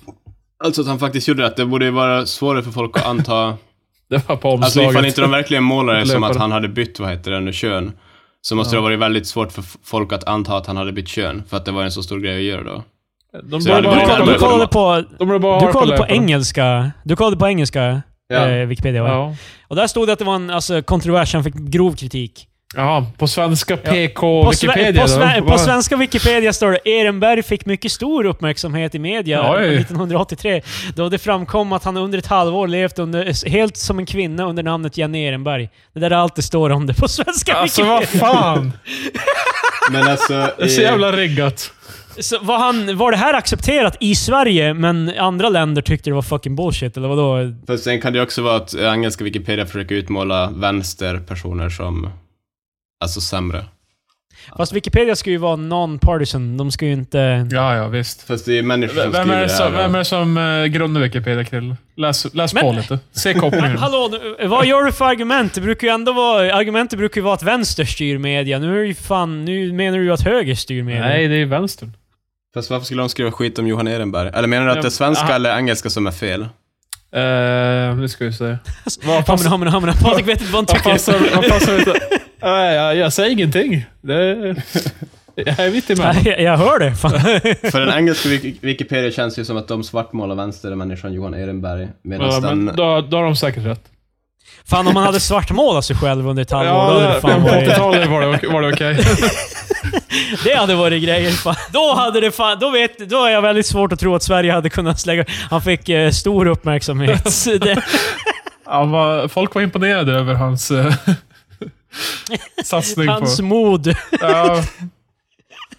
Alltså att han faktiskt gjorde det. Det borde ju vara svårare för folk att anta... Det var på alltså omslaget. ifall inte de verkligen målar det som att han hade bytt, vad heter det nu, kön. Så måste det ha varit väldigt svårt för folk att anta att han hade bytt kön. För att det var en så stor grej att göra då. De Så Du, bara varit- kollade, du kollade på... de borde bara Du kollade på engelska. Du kollade på engelska, Ja. eh, Wikipedia va? Ja. Och där stod det att det var en alltså, kontrovers, han fick grov kritik. Jaha, på svenska PK På, sve- Wikipedia på, sve- på svenska Wikipedia står det Ehrenberg fick mycket stor uppmärksamhet i media Oj. 1983 då det framkom att han under ett halvår levt under, helt som en kvinna under namnet Jenny Ehrenberg. Det där är allt det står om det på svenska Alltså Wikipedia. vad fan! Men alltså... Det är så jävla riggat. Så var, han, var det här accepterat i Sverige, men andra länder tyckte det var fucking bullshit, eller vadå? För sen kan det också vara att engelska Wikipedia försöker utmåla vänsterpersoner som... Alltså sämre. Fast Wikipedia ska ju vara non-partisan. De ska ju inte... Ja, ja, visst. Fast det är människor som Vem är, det som, vem är det som uh, grundar Wikipedia, Krill? Läs, läs Men- på lite. Se kopplingen. Hallå, nu- vad gör du för argument? Det brukar ju ändå vara... Argumentet brukar ju vara att vänster styr media. Nu är det ju fan... Nu menar du ju att höger styr media. Nej, det är vänstern. Fast varför skulle de skriva skit om Johan Ehrenberg? Eller menar du att Ja, det är svenska aha. eller engelska som är fel? Uh, nu ska vi se. Vad passar... hamna, hamna. Patrik vet inte vad han Vad passar... tycker. Vad passar inte? Nej, jag, jag säger ingenting. Det, jag är mitt emellan. Nej, jag hör det. Fan. För den engelska Wik- Wikipedia känns ju som att de svartmålar vänstermänniskan Johan Ehrenberg. Medan Ja, den... då, då har de säkert rätt. fan, om man hade svartmålat sig själv under ett halvår, då hade det det, fan på varit... 80-talet var det, var det okej. Det hade varit grejer. Fan. Då hade det fan... Då, vet, då är jag väldigt svårt att tro att Sverige hade kunnat slägga... Han fick eh, stor uppmärksamhet. Det, var, folk var imponerade över hans eh, satsning hans på... mod. Ja,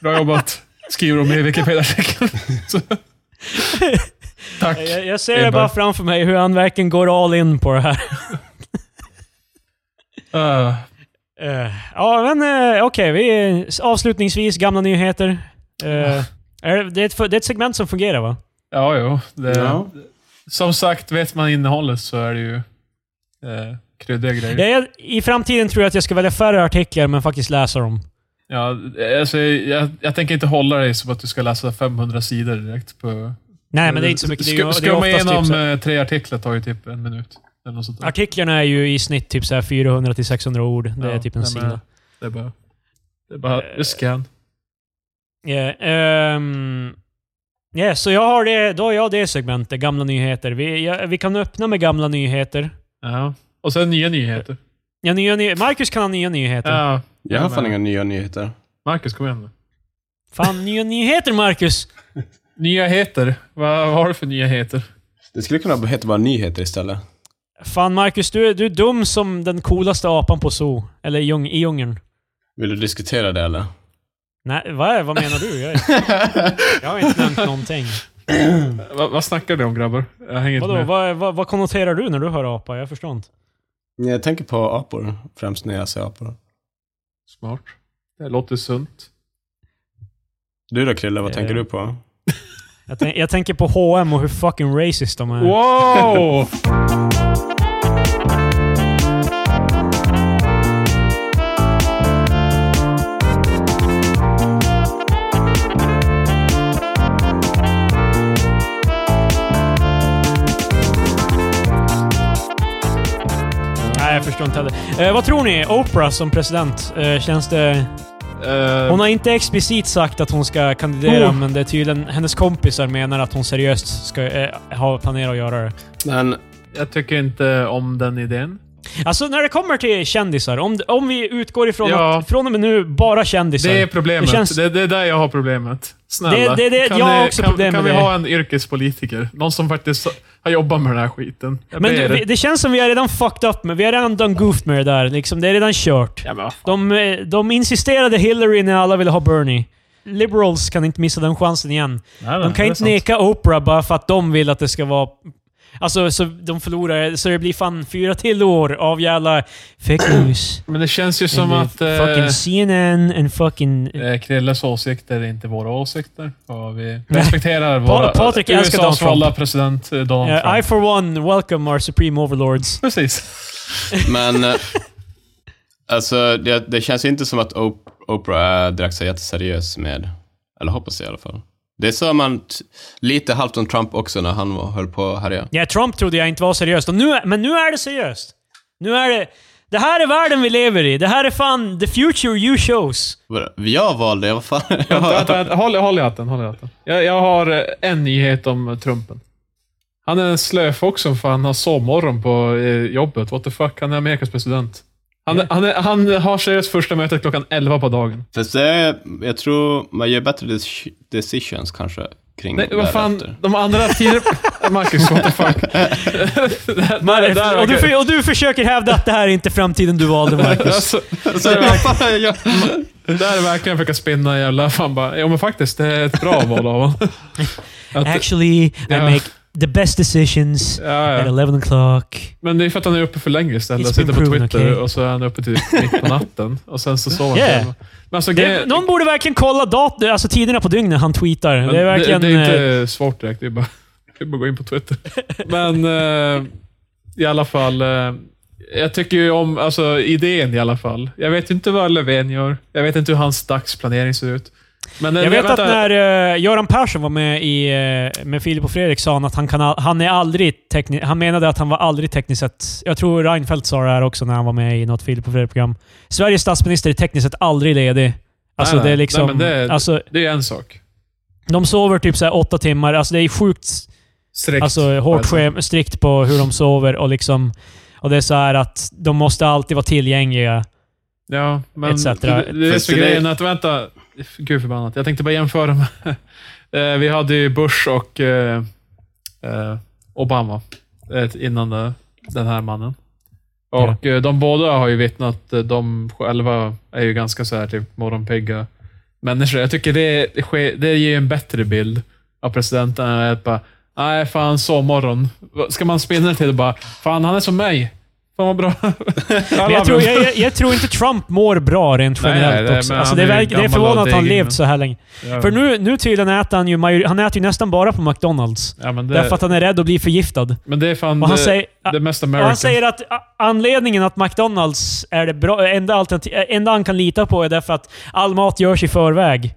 bra jobbat. Skriver de i Wikipedia-artikeln. Tack. Jag, jag ser det bara framför mig hur han verkligen går all in på det här. Uh, Eh, ja, men eh, okej. vi avslutningsvis, gamla nyheter. Eh, är det, det, är ett, det är ett segment som fungerar va? ja, jo. Det, Ja. Som sagt, vet man innehållet så är det ju eh, kryddiga grejer. Jag, I framtiden tror jag att jag ska välja färre artiklar, men faktiskt läsa dem. Ja, alltså, jag, jag tänker inte hålla dig som att du ska läsa 500 sidor direkt. På, Nej, men det är inte så mycket. Skumma igenom typ tre artiklar tar ju typ en minut. Artiklarna är ju i snitt typ så här 400 till 600 ord. Det är Ja, typ en sida. Det är bara... Det är bara Eh, scan. Yeah, ehm, yeah, så jag har det, då har jag det segmentet, gamla nyheter. Vi, ja, vi kan öppna med gamla nyheter. Ja. Och sen nya nyheter. Ja, nya ny Marcus kan ha nya nyheter. Ja. Jag har fan inga nya nyheter. Marcus, kom igen nu. Fan, nya nyheter Marcus! Nya heter. Vad, vad har du för nya heter? Det skulle kunna heta bara nyheter istället. Fan Marcus, du, är- du är dum som den coolaste apan på zoo. Eller i djung- i djungeln. Vill du diskutera det eller? Nej, vad, vad menar du? Jag, jag har inte nämnt någonting. Va, vad snackar ni om grabbar? Jag hänger inte Vadå, med. vad, vad, vad konnoterar du när du hör apa? Jag förstår inte. Jag tänker på apor, främst när jag ser apor. Smart. Det låter sunt. Du då Krille, vad Eh. tänker du på? Jag, tänk, jag tänker på H&M och hur fucking racist de är. Wow! Nej, jag förstår inte heller. Eh, vad tror ni? Oprah som president, eh, känns det... Eh, Hon har inte explicit sagt att hon ska kandidera, Oh. men det är tydligen hennes kompisar menar att hon seriöst ska eh, ha planerat att göra det. Men jag tycker inte om den idén. Alltså när det kommer till kändisar, om, om vi utgår ifrån Ja. att från och med nu bara kändisar. Det är problemet. Det känns- Det, det är där jag har problemet. Snälla. Det- det- det- kan ni- också kan, problem kan med vi ha en yrkespolitiker? Någon som faktiskt har jobbat med den här skiten. Jag men du, det känns som vi har redan fucked up med Vi har redan done goofed med det där. Liksom, det är redan kört. Ja. De, eh, de insisterade Hillary när alla ville ha Bernie. Liberals kan inte missa den chansen igen. Nej, nej, De kan är inte neka Oprah bara för att de vill att det ska vara... Alltså, så de förlorar, så det blir fan fyra till år av jävla fake news. Men det känns ju som att eh, Fucking CNN and fucking... eh, Krilles åsikter är inte våra åsikter. Och vi respekterar våra, Patrik älskar Donald Trump. president eh, Donald Uh, Trump. I for one welcome our supreme overlords. Precis. Men... eh, alltså, det, det känns inte som att Op- Oprah är direkt så jätteseriös med... Eller hoppas jag i alla fall. Det sa man lite halvt om Trump också när han var, höll på att härja. Ja, Trump trodde jag inte var seriöst. Och nu, men nu är det seriöst. Nu är det... Det här är världen vi lever i. Det här är fan the future you shows. Jag valde, vad fan? Vänta, vänta, vänta. Håll, håll i hatten. Håll i hatten. Jag, jag har eh, en nyhet om eh, Trumpen. Han är en slöfock som fan har sovmorgon på eh, jobbet. What the fuck? Han är Amerikas president. Han, han, är, han har seriöst första mötet klockan 11 på dagen. Fast det är, jag tror man gör bättre dec- decisions kanske kring Nej, vad fan. därefter. De andra tio... Marcus, what the fuck? där, där, där, och, du, för- och du försöker hävda att det här är inte framtiden du valde, Marcus. Alltså, Alltså, jag, där är verkligen försöka spinna jävla fan bara. Jo men faktiskt, det är ett bra val av honom. Att- Actually, I Ja. make the best decisions ja, at ja. 11 o'clock. Men det är för att han är uppe för länge istället. It's Sitter på Twitter okay? och så är han uppe till mitt på natten. Och sen så sover han Yeah. själv. Men alltså, Det, någon borde verkligen kolla dat alltså tiderna på dygnet han tweetar. det är verkligen... Det, det är eh, inte svårt direkt. Det är bara, det är bara att gå in på Twitter. Men eh, i alla fall. Eh, jag tycker ju om alltså, idén i alla fall. Jag vet inte vad Löfven gör. Jag vet inte hur hans dagsplanering ser ut. Men, eh, Jag vet att när uh, Göran Persson var med i, eh, med Filip och Fredrik sa han att han, kan, han är aldrig tekniskt... Han menade att han var aldrig tekniskt sett... Jag tror Reinfeldt sa det här också när han var med i något Filip och Fredrik-program. Sveriges statsminister är tekniskt sett aldrig ledig. Alltså Nej, det är liksom... Nej, men det- alltså, Det är en sak. de sover typ så här åtta timmar. Alltså det är sjukt Strikt. alltså, hårt Alltså. strikt på hur de sover och liksom... Och det är så här att de måste alltid vara tillgängliga. Ja, men etc. det, det är så grejen att, vänta, gud förbannat. Jag tänkte bara jämföra med, Eh, vi hade ju Bush och eh, eh, Obama innan den här mannen. Och eh, de båda har ju vittnat, de själva är ju ganska så här typ morgonpigga människor. Jag tycker det, det, ger en bättre bild av presidenten än att bara, nej fan sovmorgon. Ska man spinna till det bara, fan han är som mig. Fan vad bra. Men jag, tror, jag, jag, tror inte Trump mår bra rent Nej, generellt nej, också. men Alltså, det, är, är det är förvånande att han degen. levt så här länge. Ja. För nu, nu tydligen äter han ju, han äter ju nästan bara på McDonalds. ja, men det, Därför att han är rädd att bli förgiftad. men det är fan Och han det, säger, det mest American. han säger att anledningen att McDonalds är det bra, enda, alternativ, äh, enda han kan lita på är därför att all mat görs i förväg.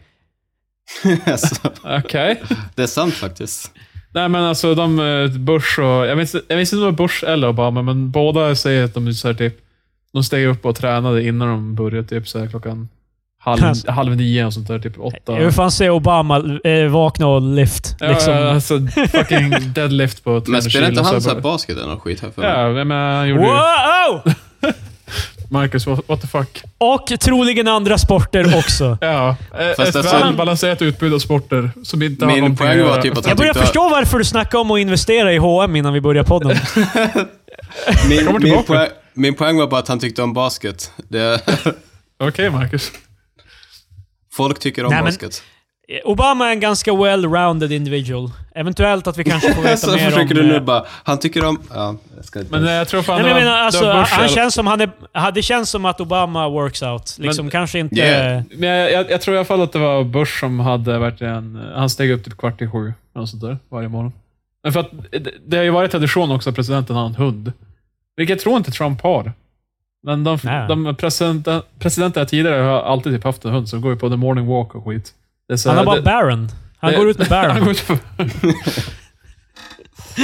alltså, Okej. det är sant faktiskt. Nej men alltså de, eh, Bush och... Jag minns, jag minns inte om det var Bush eller Obama, men båda säger att de är så här, typ... De steg upp och tränade innan de började, typ så här, klockan halv, Alltså. halv nio och sånt där. Typ åtta. Hur fan ser Obama eh, vakna och lift? Ja, Liksom. ja, alltså fucking deadlift på 300 Men spelar inte han så här basket eller något skit här för mig? Ja, men han gjorde ju... Marcus, what, what the fuck? Och troligen andra sporter också. Ja, eh, Fast ett alltså- välbalanserat utbud av sporter som inte har Min poäng var typ att han Jag börjar förstå varför du snackade om att investera i H&M innan vi började podden. Min, min, poäng, min poäng var bara att han tyckte om basket. Det, Okej, Marcus. folk tycker om Nej, men- basket. Obama är en ganska well-rounded individual. Eventuellt att vi kanske får veta Så mer försöker om... du nu eh, bara, han tycker om... Ja, jag ska inte... Men eh, jag tror fan Nej, men det alltså, han känns som han är... Det känns som att Obama works out. Liksom, kanske inte... Yeah. Men jag, jag, jag tror i alla fall att det var Bush som hade verkligen... Han steg upp typ kvart i sju, eller sånt där, varje morgon. Men för att det, det har ju varit tradition också att presidenten har en hund. Vilket jag tror inte Trump har. Men de, Nej. de presidenter, presidenter tidigare har alltid typ haft en hund som går ju på the morning walk och skit. Är Han har bara det- Baron. Han det- går ut med Han Baron. går ut med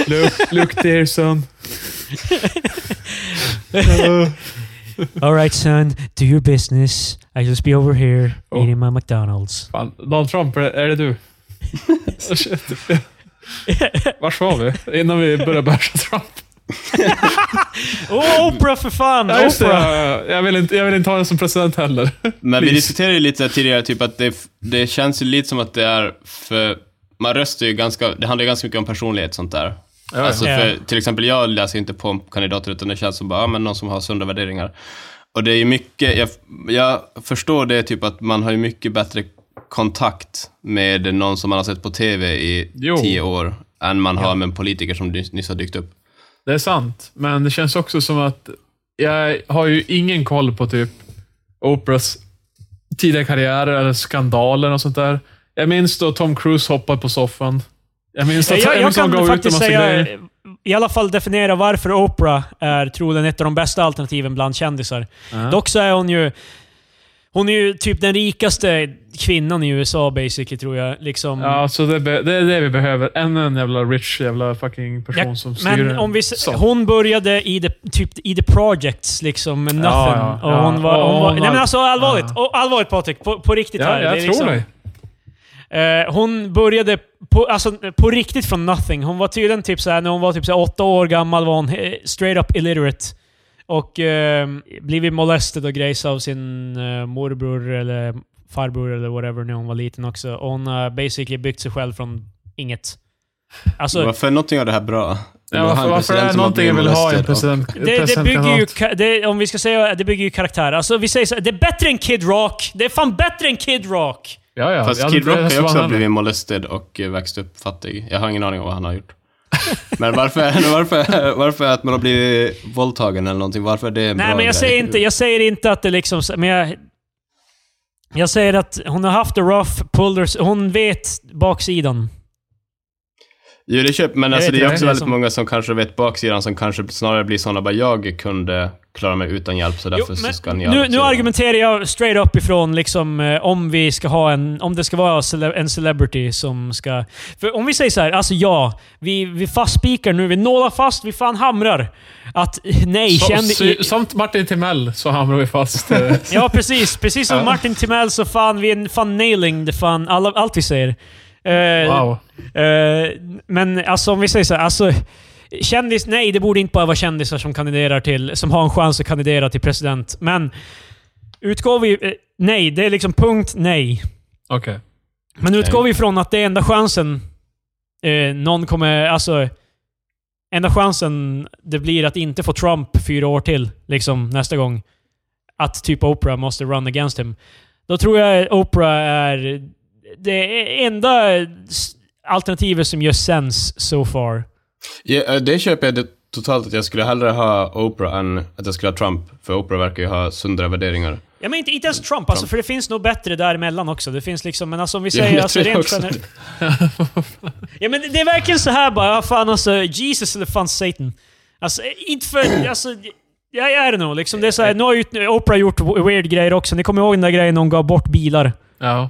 look, look there son. Alright son, do your business. I just be over here Oh. eating my McDonalds. Fan, Donald Trump, är, det du? Oh. Vars var vi? Innan vi började basha Trump. Oh, Oprah för fan! Ja. Oprah! Ja, Jag vill, inte, jag vill inte ha den som president heller. Men vi diskuterade ju lite tidigare, typ att det, det känns ju lite som att det är för... Man röstar ju ganska... Det handlar ju ganska mycket om personlighet sånt där. Ja, alltså ja. för, till exempel, jag läser inte på kandidater, utan det känns som bara, ja, men någon som har sunda värderingar. Och det är ju mycket, jag, jag förstår det typ att man har ju mycket bättre kontakt med någon som man har sett på TV i Jo. tio år, än man har med en politiker som nyss har dykt upp. Det är sant, men det känns också som att jag har ju ingen koll på typ Oprahs tidiga karriär eller skandaler och sånt där. Jag minns då Tom Cruise hoppade på soffan. Jag minns att Jag, jag han kan gav ut en faktiskt massa säga, grejer. i alla fall definiera varför Oprah är troligen ett av de bästa alternativen bland kändisar. Ja. Dock så är hon ju... Hon är ju typ den rikaste kvinnan i USA basically, tror jag. Liksom. Ja, så det, det är det vi behöver. Ännu en jävla rich jävla fucking person Ja, som styr Men om vi, Så. hon började i the, typ, i the projects, liksom, med nothing. Ja, ja, och hon ja. var, hon var, nej men alltså allvarligt. Ja. Allvarligt Patrik, på, på riktigt Ja, här. jag Det är tror liksom, dig. Eh, hon började på, alltså, på riktigt från nothing. Hon var tydligen typ såhär, när hon var typ såhär, åtta år gammal var hon eh, straight up illiterate. Och eh, blivit molested och grejs av sin eh, morbror eller farbror eller whatever när hon var liten också. Och hon har basically byggt sig själv från inget. Alltså, Varför är någonting av det här bra? Ja, varför, varför är det någonting jag vill ha i en president, det, det bygger ju, det, om vi ska säga, det bygger ju karaktär. Alltså vi säger så det är bättre än Kid Rock. Det är fan bättre än Kid Rock! Ja, ja. Fast jag Kid Rock har ju också blivit molested och eh, växt upp fattig. Jag har ingen aning om vad han har gjort. Men varför, varför, varför att man har blivit våldtagen eller någonting, varför är det en Nej, bra men jag grej? säger, inte, jag säger inte att det liksom... Men jag, jag säger att hon har haft det rough, pullers, hon vet baksidan. Jo, det köper men Jag alltså, det är också det är väldigt som- många som kanske vet baksidan, som kanske snarare blir sådana bara jag kunde klara mig utan hjälp, så därför Jo, så ska ni nu, nu acceptera." argumenterar jag straight up ifrån liksom, eh, om vi ska ha en... Om det ska vara en celebrity som ska... För om vi säger så här, alltså ja, vi, vi fastspikar nu, vi nålar fast, vi fan hamrar. Att nej, Så, kände... sy, som Martin Timell så hamnar vi fast. Ja, precis. Precis som. Martin Timell så fan, vi är fan nailing det fan, alla, allt vi säger. Eh, wow. Eh, men alltså om vi säger så här, alltså... Kändis, nej det borde inte bara vara kändisar som kandiderar till, som har en chans att kandidera till president. Men utgår vi... eh, nej, det är liksom punkt nej. Okej. Men utgår vi från att det är enda chansen eh, någon kommer... Alltså... Enda chansen det blir att inte få Trump fyra år till, liksom nästa gång. Att typ Oprah måste run against him. Då tror jag Oprah är det enda alternativet som gör sens so far. Ja, eh, det köper jag det totalt att jag skulle hellre ha Oprah än att jag skulle ha Trump. För Oprah verkar ju ha sundare värderingar. Ja, men inte, inte ens Trump, alltså, för det finns nog bättre däremellan också. Det finns liksom, men alltså om vi Ja, säger det alltså, rent generellt... Ja men det är verkligen så här bara, ja, fan alltså, Jesus eller fan Satan. Alltså, inte för... Alltså, jag är det nog liksom. Det är så här, nu har ju Oprah gjort weird grejer också. Ni kommer ihåg den där grejen när hon gav bort bilar Ja.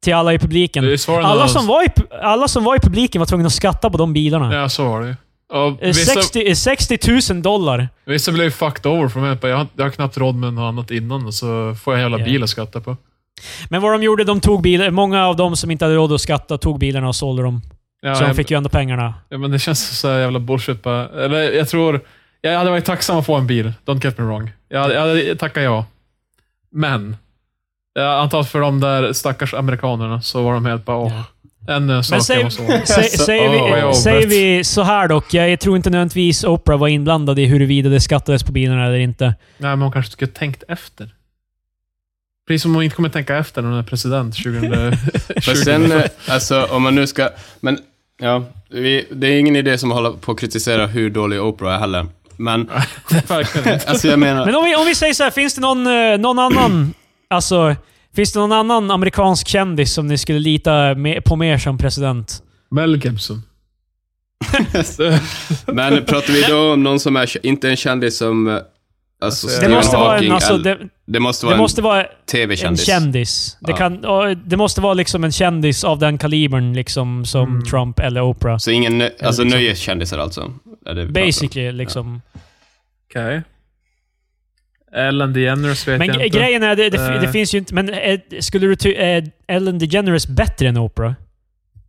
Till alla i publiken? Alla som, var i, alla som var i publiken var tvungna att skatta på de bilarna. Ja, så var det. Och Eh, vissa, 60, eh, 60 000 dollar. vissa blev fucked over från mig. Jag har, jag har knappt råd med något annat innan och så får jag en jävla Ja. bil att skatta på. Men vad de gjorde, de tog bilar. Många av dem som inte hade råd att skatta tog bilarna och sålde dem. Ja, så de jag- fick ju ändå pengarna. Ja, men det känns så jävla bullshit bara. Eller jag tror... Jag hade varit tacksam att få en bil. Don't get me wrong. Jag jag hade tackat ja. Men. Jag antar att för de där stackars amerikanerna så var de helt bara åh. En eh, sak Men säg- jag måste ha. Sä, Så- säger, vi, oh, säger vi så här dock. Jag tror inte nödvändigtvis Oprah var inblandad i huruvida det skattades på bilarna eller inte. Nej, men hon kanske skulle tänkt efter. Precis som hon inte kommer tänka efter när hon är president 2020. För sen, eh, alltså om man nu ska... Men, ja. Vi, det är ingen idé som håller på att kritisera hur dålig Oprah är heller. Men, alltså jag menar... Men om vi, om vi säger så här, finns det någon, eh, någon annan... Alltså, finns det någon annan amerikansk kändis som ni skulle lita på mer som president? Mel Gibson. Men pratar vi då om någon som är, inte en kändis som... eh, Alltså, Det Det måste vara en, alltså, det, det måste det vara måste vara en en tv-kändis. kändis. Det, Ja. kan, det måste vara liksom en kändis av den kalibern liksom som Mm. Trump eller Oprah. Så ingen, nö- alltså liksom- nöjeskändisar alltså? Det? Basically liksom. Okej. Ellen DeGeneres vet Men jag inte. grejen är, det, det, Eh. det finns ju inte... Men eh, skulle du ty- är Ellen DeGeneres bättre än Oprah?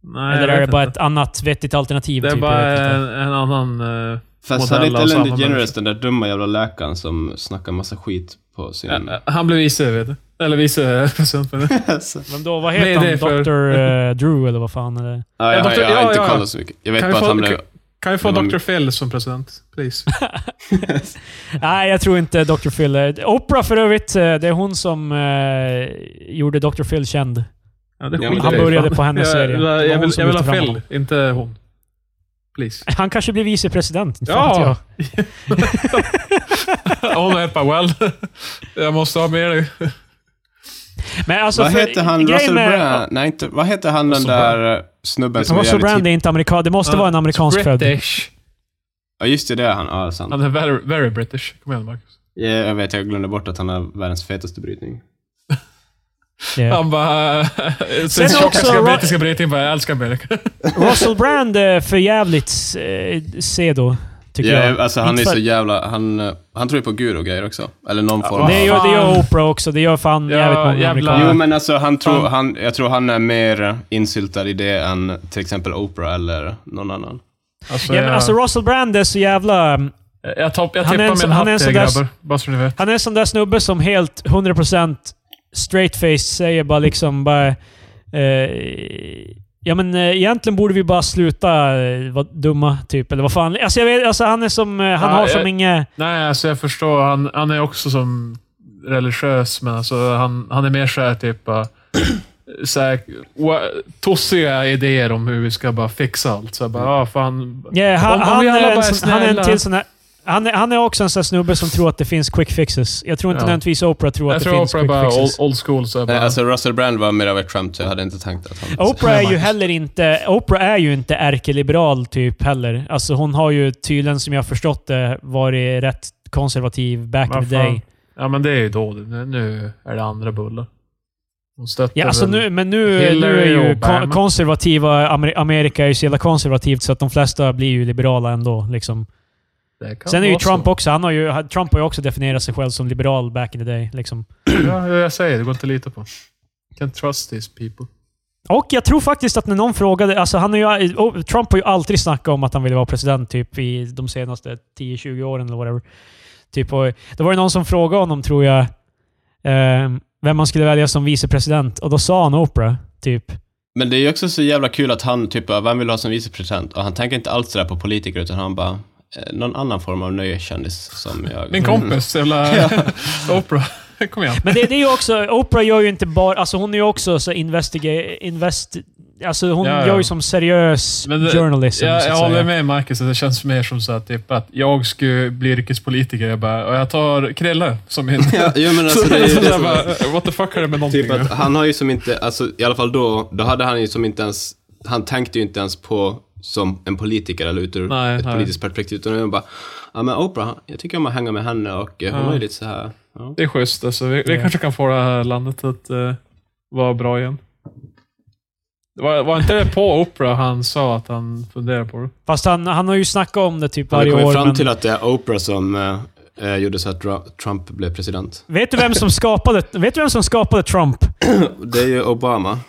Nej, Eller jag är det bara inte. ett annat vettigt alternativ? Det är typ? Jag bara en, en annan... Uh, Fast modell hade inte Ellen DeGeneres den där dumma jävla läkaren som snackar massa skit på sin... han blev vice, vet du. Eller vice jag. Alltså. Men då, vad Nej, heter det är han? för- Dr. eh, Drew eller vad fan? Eller? Ja, jag, har- doktor- jag har ja, inte ja. kollat så mycket. Jag vet bara att få- han blev... Kan vi få Dr. Phil som president? Please. Nej, jag tror inte Dr. Phil. Oprah för övrigt, eh, det är hon som eh, gjorde Dr. Phil känd. Ja, det Ja, han började på hennes serie. Jag, jag, vill, jag vill ha Phil, inte hon. Please. Han kanske blir vicepresident. inte Ja. jag. Hon är bara well. Jag måste ha med dig. Men alltså, vad heter han? Russell med- Brand? Nej, inte... Vad heter han den Russell där eh, snubben som är Russell Brand är inte amerikan. Det måste vara en amerikansk född. British. Ja, just det. Det är han. Ja, det är sant. Han är very, very British. Kom igen Marcus. Ja, jag vet, jag glömde bort att han har världens fetaste brytning. Ja. Han bara... Sen Sen också brittiska britningen bara, jag älskar Amerika. Russell Brand är för jävligt eh, sedo, tycker Ja, jag. alltså han Inte är för- så jävla... Han, eh, han tror ju på gud och grejer också. Eller någon form Det av... gör, det gör. Oprah också. Det gör fan Ja, jävligt många jävla-. Jo, men alltså han tror, han, jag tror han är mer insyltad i det än till exempel Oprah eller någon annan. Alltså, Ja, men jag, alltså Russell Brand är så jävla... jag, topp, jag han är en tippar min hatt till grabbar. Bara så ni vet. Han är en sån där snubbe som helt 100% straight face säger bara liksom bara... Eh, ja men eh, egentligen borde vi bara sluta eh, vara dumma, typ. Eller vad fan. Alltså, jag vet, alltså han är som... Eh, han Ja, har som jag- inget... Nej, alltså jag förstår. Han, han är också som religiös, men alltså han, han är mer såhär typ tossiga idéer om hur vi ska bara fixa allt. Så jag bara, ah, fan. Ja, han, Om- om han, vi alla är en, bara är sån- han är en snälla. till sån här... Han är, han är också en sån snubbe som tror att det finns quick fixes. Jag tror inte Ja. nödvändigtvis Oprah tror Jag att det tror finns Oprah quick bara old, fixes. old school. Så jag bara, Nej, alltså Russell Brand var mer av ett skämt, så jag hade inte tänkt att han... Oprah är ju heller inte... Oprah är ju inte ärkeliberal typ heller. Alltså hon har ju tydligen, som jag har förstått det, varit rätt konservativ back in the day. Ja, men det är ju då det. Nu- är det andra bullar. Ja, alltså nu, men nu, nu är ju kon- konservativa... Amer- Amerika är ju så jävla konservativt så att de flesta blir ju liberala ändå. Liksom. Sen är ju Trump så. också... Han har ju, Trump har ju också definierat sig själv som liberal back in the day. Liksom. Ja, jag säger det. går inte att lita på. Can't trust these people. Och jag tror faktiskt att när någon frågade... Alltså han har ju, oh, Trump har ju alltid snackat om att han ville vara president typ i de senaste 10-20 åren eller whatever. Typ, och, det var ju någon som frågade honom, tror jag, eh, vem man skulle välja som vicepresident. Och då sa han Oprah, typ. Men det är ju också så jävla kul att han typ, vem vill ha som vicepresident? Och han tänker inte alls sådär på politiker, utan han bara, någon annan form av nöjeskändis som jag... Min kompis, jävla Oprah. Kom igen. Men det, det är ju också... Oprah gör ju inte bara... Alltså hon är ju också så investiga, invest, Alltså hon Ja, ja. gör ju som seriös Men det- journalism. Jag, jag håller med Marcus, att det känns mer som så att, typ, att jag skulle bli yrkespolitiker. Jag, bara, och jag tar Krille som min... Ja, men alltså, så, det är ju det som är- bara, what the fuck har det med någonting Typ att han har ju som inte, alltså i alla fall då, då hade han ju som inte ens, han tänkte ju inte ens på som en politiker eller ur Nej, ett nej. politiskt perspektiv, utan var bara, ja men Oprah, jag tycker om att hänga med henne och eh, hon Ja. ju lite så här. Ja. Det är schysst. Alltså, vi, vi Ja. kanske kan få det här landet att uh, vara bra igen. Det Var, var inte det på Opera han sa att han funderar på det? Fast han, han har ju snackat om det typ Han har varje år. fram Men till att det är Oprah som eh, eh, gjorde så att Trump blev president. vet, du vem som skapade, vet du vem som skapade Trump? Det är ju Obama.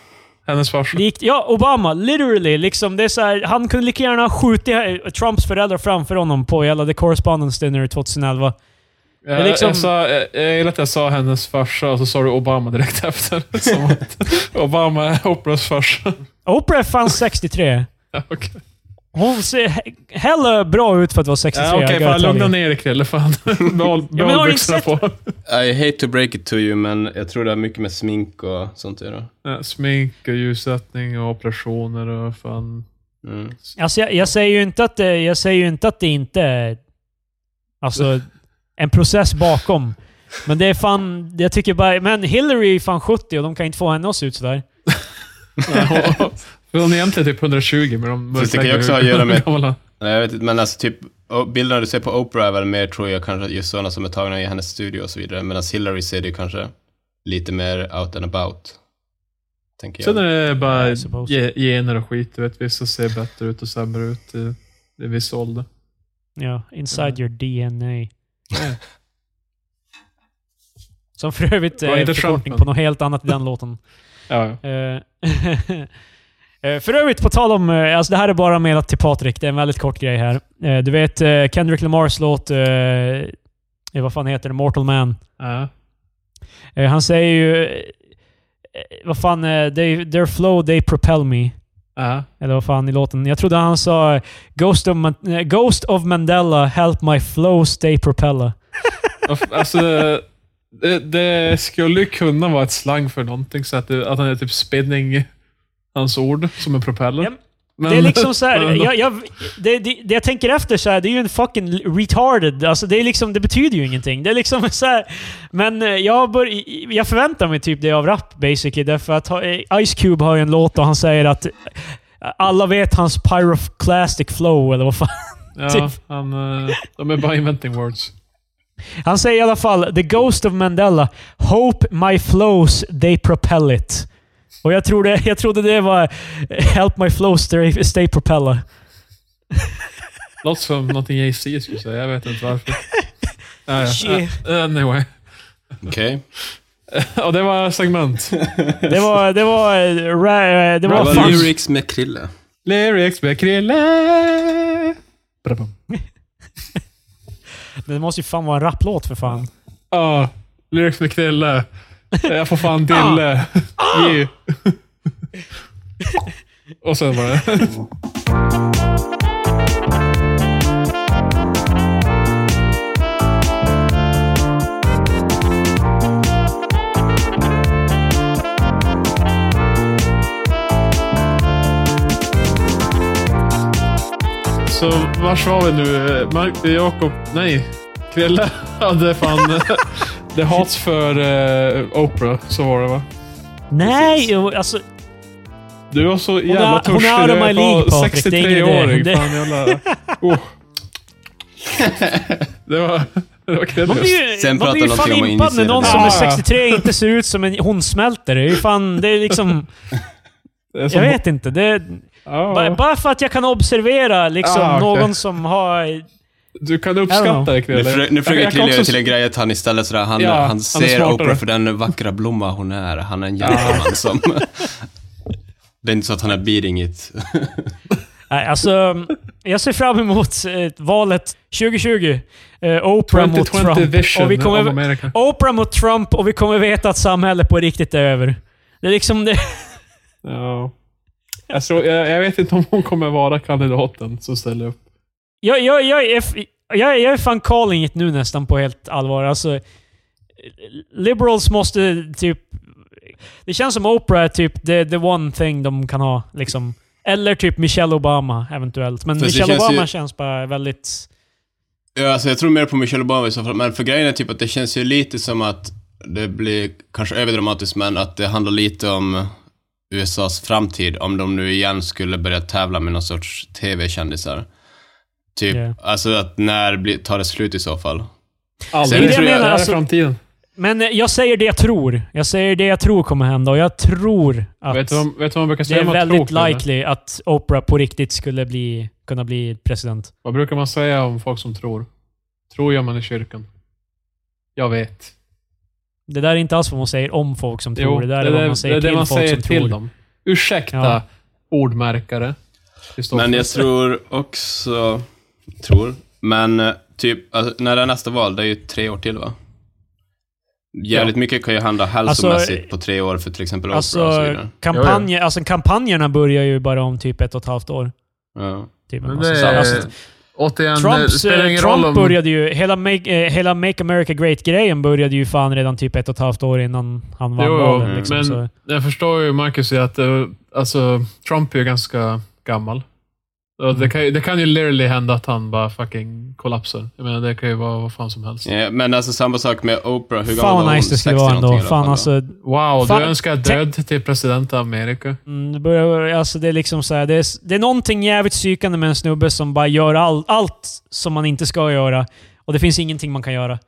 Hennes farsa. Likt, ja, Obama. Literally. Liksom, det är så här, han kunde lika gärna ha skjutit eh, Trumps föräldrar framför honom på hela The Correspondence Dinner 2011. Jag, är liksom- jag, sa, jag, jag gillar att jag sa hennes farsa och så sa du Obama direkt efter. Som att Obama är Oprahs farsa. Oprah är fan 63. Ja, Okej, Hon ser he- hella bra ut för att vara 63. ja, okej, fan tell lugna ner dig Krille. Fan. Behåll ni byxorna sett- på. I hate to break it to you, men jag tror det har mycket med smink och sånt att göra. Ja, Smink och ljussättning och operationer och fan. Mm. Alltså, jag, jag, säger ju inte att det, jag säger ju inte att det inte är alltså, en process bakom. Men det är fan... Jag tycker bara... Men Hillary är fan 70 och de kan inte få henne att se ut sådär. För hon är egentligen typ 120 med de Fast det kan ju också ha att göra med- Nej, jag vet inte, men alltså typ, o- bilderna du ser på Oprah är väl mer, tror jag, kanske just sådana som är tagna i hennes studio och så vidare, medan Hillary ser det ju kanske lite mer out and about. Tänker Sen jag. är det bara ge- gener och skit. Du vet, vissa ser bättre ut och sämre ut i, i viss ålder. Ja, inside Mm. your DNA. Ja. Som för övrigt är förkortning på något helt annat i den låten. Ja, ja. Eh, eh, För övrigt, på tal om... eh, Alltså det här är bara menat till Patrik. Det är en väldigt kort grej här. Eh, Du vet eh, Kendrick Lamars låt... eh, eh, Vad fan heter det? Mortal Man. ja. Eh, Han säger ju... eh, Vad fan... eh, They, their flow, they propel me. ja. Eller vad fan i låten. Jag trodde han sa Ghost of, Man- eh, Ghost of Mandela, help my flow stay propella. Och f- Alltså, det, det skulle ju kunna vara ett slang för någonting, så att, det, att han är typ spinning hans ord som en propeller. Ja, Men, det är liksom så här, jag, jag, det, det, det jag tänker efter så här, det är ju en fucking retarded. Alltså det, är liksom, det betyder ju ingenting. Det är liksom så här, men eh, jag, bör, jag förväntar mig typ det av rap basically, därför att eh, Ice Cube har ju en låt och han säger att eh, alla vet hans pyroclastic flow, eller vad fan. ja, typ. han, de är bara inventing words. Han säger i alla fall “The Ghost of Mandela. Hope my flows they propel it”. Och jag, tror det, jag trodde det var “Help my flows stay, stay propella”. Låter som någonting Jay-Z skulle säga, jag vet inte varför. Ja, ja. Uh, anyway. Okej. Och det var segment. Det var... Det var... eh, ra- Det Det var fan... lyrics med Krille. Lyrics med Krille. Det måste ju fan vara en rapplåt för fan. Ja, lyrics med Krille. Jag får fan dille. Ge. Och sen var det... Så vars var vi nu? Mark, Jakob, nej. Krille hade fan... Det hats för eh, Oprah, så var det va? Nej, jo, alltså... Du var så jävla hon är törstig. out of my league, Patrik. Det är ingen idé. 63-åring. Det- Fan jävla... Oh. Det var... Det var Man blir Sen man blir ju fan impad när någon som är Ja, ja. 63 inte ser ut som en honsmältare. Det är ju fan... Det är liksom... Det är som- Jag vet inte. Det, Ja. Ba- Bara för att jag kan observera liksom Ah, okej. någon som har... Du kan uppskatta det Nu, Krille. försöker- nu försöker Jag kan Krille göra också- till en grej att han istället sådär, han, Ja, han han ser smartare. Oprah för den vackra blomma hon är. Han är en gentleman som... Det är inte så att han är beating it. Nej, alltså, jag ser fram emot eh, valet 2020. Eh, Oprah mot 2020 Trump. vision Och vi kommer. Oprah mot Trump och vi kommer veta att samhället på riktigt är över. Det är liksom det. Ja. Jag, tror, jag, jag vet inte om hon kommer vara kandidaten som ställer upp. Jag, jag, jag, är, jag, jag är fan calling it nu nästan på helt allvar. Alltså, liberals måste typ det känns som Oprah är typ the, the one thing de kan ha. Liksom. Eller typ Michelle Obama eventuellt. Men Fast Michelle känns Obama ju- känns bara väldigt... Ja, alltså jag tror mer på Michelle Obama i så fall. Men för grejen är typ att det känns ju lite som att det blir kanske överdramatiskt, men att det handlar lite om USAs framtid. Om de nu igen skulle börja tävla med någon sorts TV-kändisar. Typ, Ja. alltså att när tar det slut i så fall? Aldrig. det Det tror jag- här är alltså- framtiden. Men eh, jag säger det jag tror. Jag säger det jag tror kommer hända och jag tror att Vet du, vad, vet du vad man brukar det säga är om att väldigt? Kalle? likely att Oprah på riktigt skulle bli, kunna bli president. Vad brukar man säga om folk som tror? Tror gör man i kyrkan. Jag vet. Det där är inte alls vad man säger om folk som tror. det där är, vad man säger det är det till man folk säger som till tror. dem. Ursäkta, Ja. ordmärkare. Men jag tror också... Tror. Men eh, typ, alltså, när det är nästa val, det är ju tre år till va? Jävligt mycket kan ju hända hälsomässigt på tre år för till exempel Oprah och så Alltså, vidare. kampanjer, alltså, kampanjerna börjar ju bara om typ ett och ett halvt år. Ja. Typ, Men alltså, det så- är, alltså, återigen, det Trumps, spelar eh, ingen Trump roll om... började ju... Hela Make, eh, hela Make America Great-grejen började ju fan redan typ ett och ett halvt år innan han vann Jo, valet. Liksom, men så. jag förstår ju Marcus att alltså, Trump är ju ganska gammal. Och Mm. det, kan, ju- det kan ju literally hända att han bara fucking kollapsar. Jag menar, det kan ju vara vad fan som helst. Ja, men alltså samma sak med Oprah. Hur Fan var vad nice det skulle 60 vara ändå. Fan alltså... Wow, Fan, du önskar död till president av Amerika? Mm, det, börjar, alltså det är liksom så här, det, är, det är någonting jävligt psykande med en snubbe som bara gör all, allt som man inte ska göra. Och det finns ingenting man kan göra.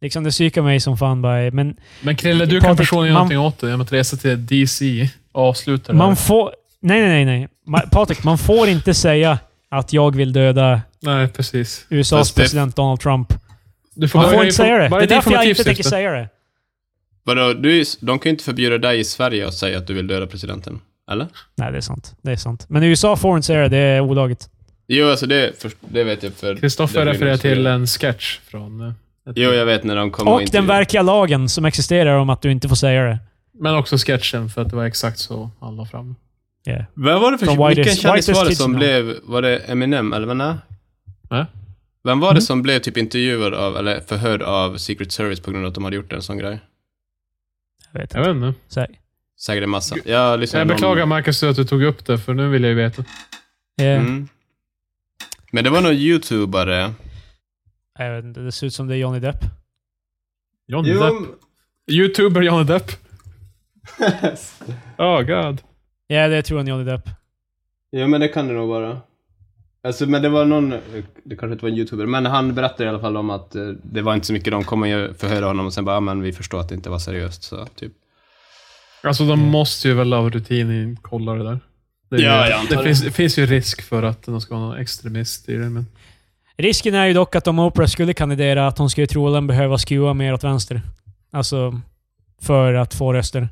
Liksom det psykar mig som fan bara. Men Men Krille, du kan personligen man- någonting åt det genom att resa till DC och avsluta det man här. får... Nej, nej, nej. nej. Patrik, man får inte säga att jag vill döda Nej, precis. USAs Fast det- president Donald Trump. Du får Man bara får inte säga det. Det bara är därför jag informativt inte tänker syfte. säga det. Vadå, du, är- de kan ju inte förbjuda dig i Sverige att säga att du vill döda presidenten. Eller? Nej, det är sant. Det är sant. Men i USA får inte säga det. Det är olagligt. Jo, alltså det, för, det vet jag för... Kristoffer det blir refererar till en sketch från... eh, ett- Jo, jag vet när de kommer Och den intervjuar. verkliga lagen som existerar om att du inte får säga det. Men också sketchen, för att det var exakt så han la fram. Yeah. Vem var det för... Vilken kändis var det som now. blev... Var det Eminem, eller vad nej? Nej. Vem var det Mm. som blev typ intervjuad av, eller förhörd av Secret Service på grund av att de hade gjort en sån grej? Jag vet Jag inte. vet inte. Säg. Säkert en massa. Jag lyssnade Jag någon- beklagar Marcus att du tog upp det, för nu vill jag ju veta. Yeah. Mm. Men det var någon YouTubare. Jag vet inte. Det ser ut som det är Johnny Depp. Johnny Depp. Youtuber Johnny Depp. Oh god. Ja, det tror jag Johnny Depp. Jo, men det kan det nog vara. Alltså, men det var någon, det kanske inte var en YouTuber, men han berättade i alla fall om att eh, det var inte så mycket, de kommer ju förhöra honom och sen bara, ah, men vi förstår att det inte var seriöst, så typ. Alltså de måste ju väl av rutin kolla det där. Det, Ja, ju- jag det, det. finns, det finns ju risk för att de ska vara någon extremist i det, men... Risken är ju dock att om Oprah skulle kandidera, att hon skulle troligen behöva skruva mer åt vänster. Alltså, för att få röster.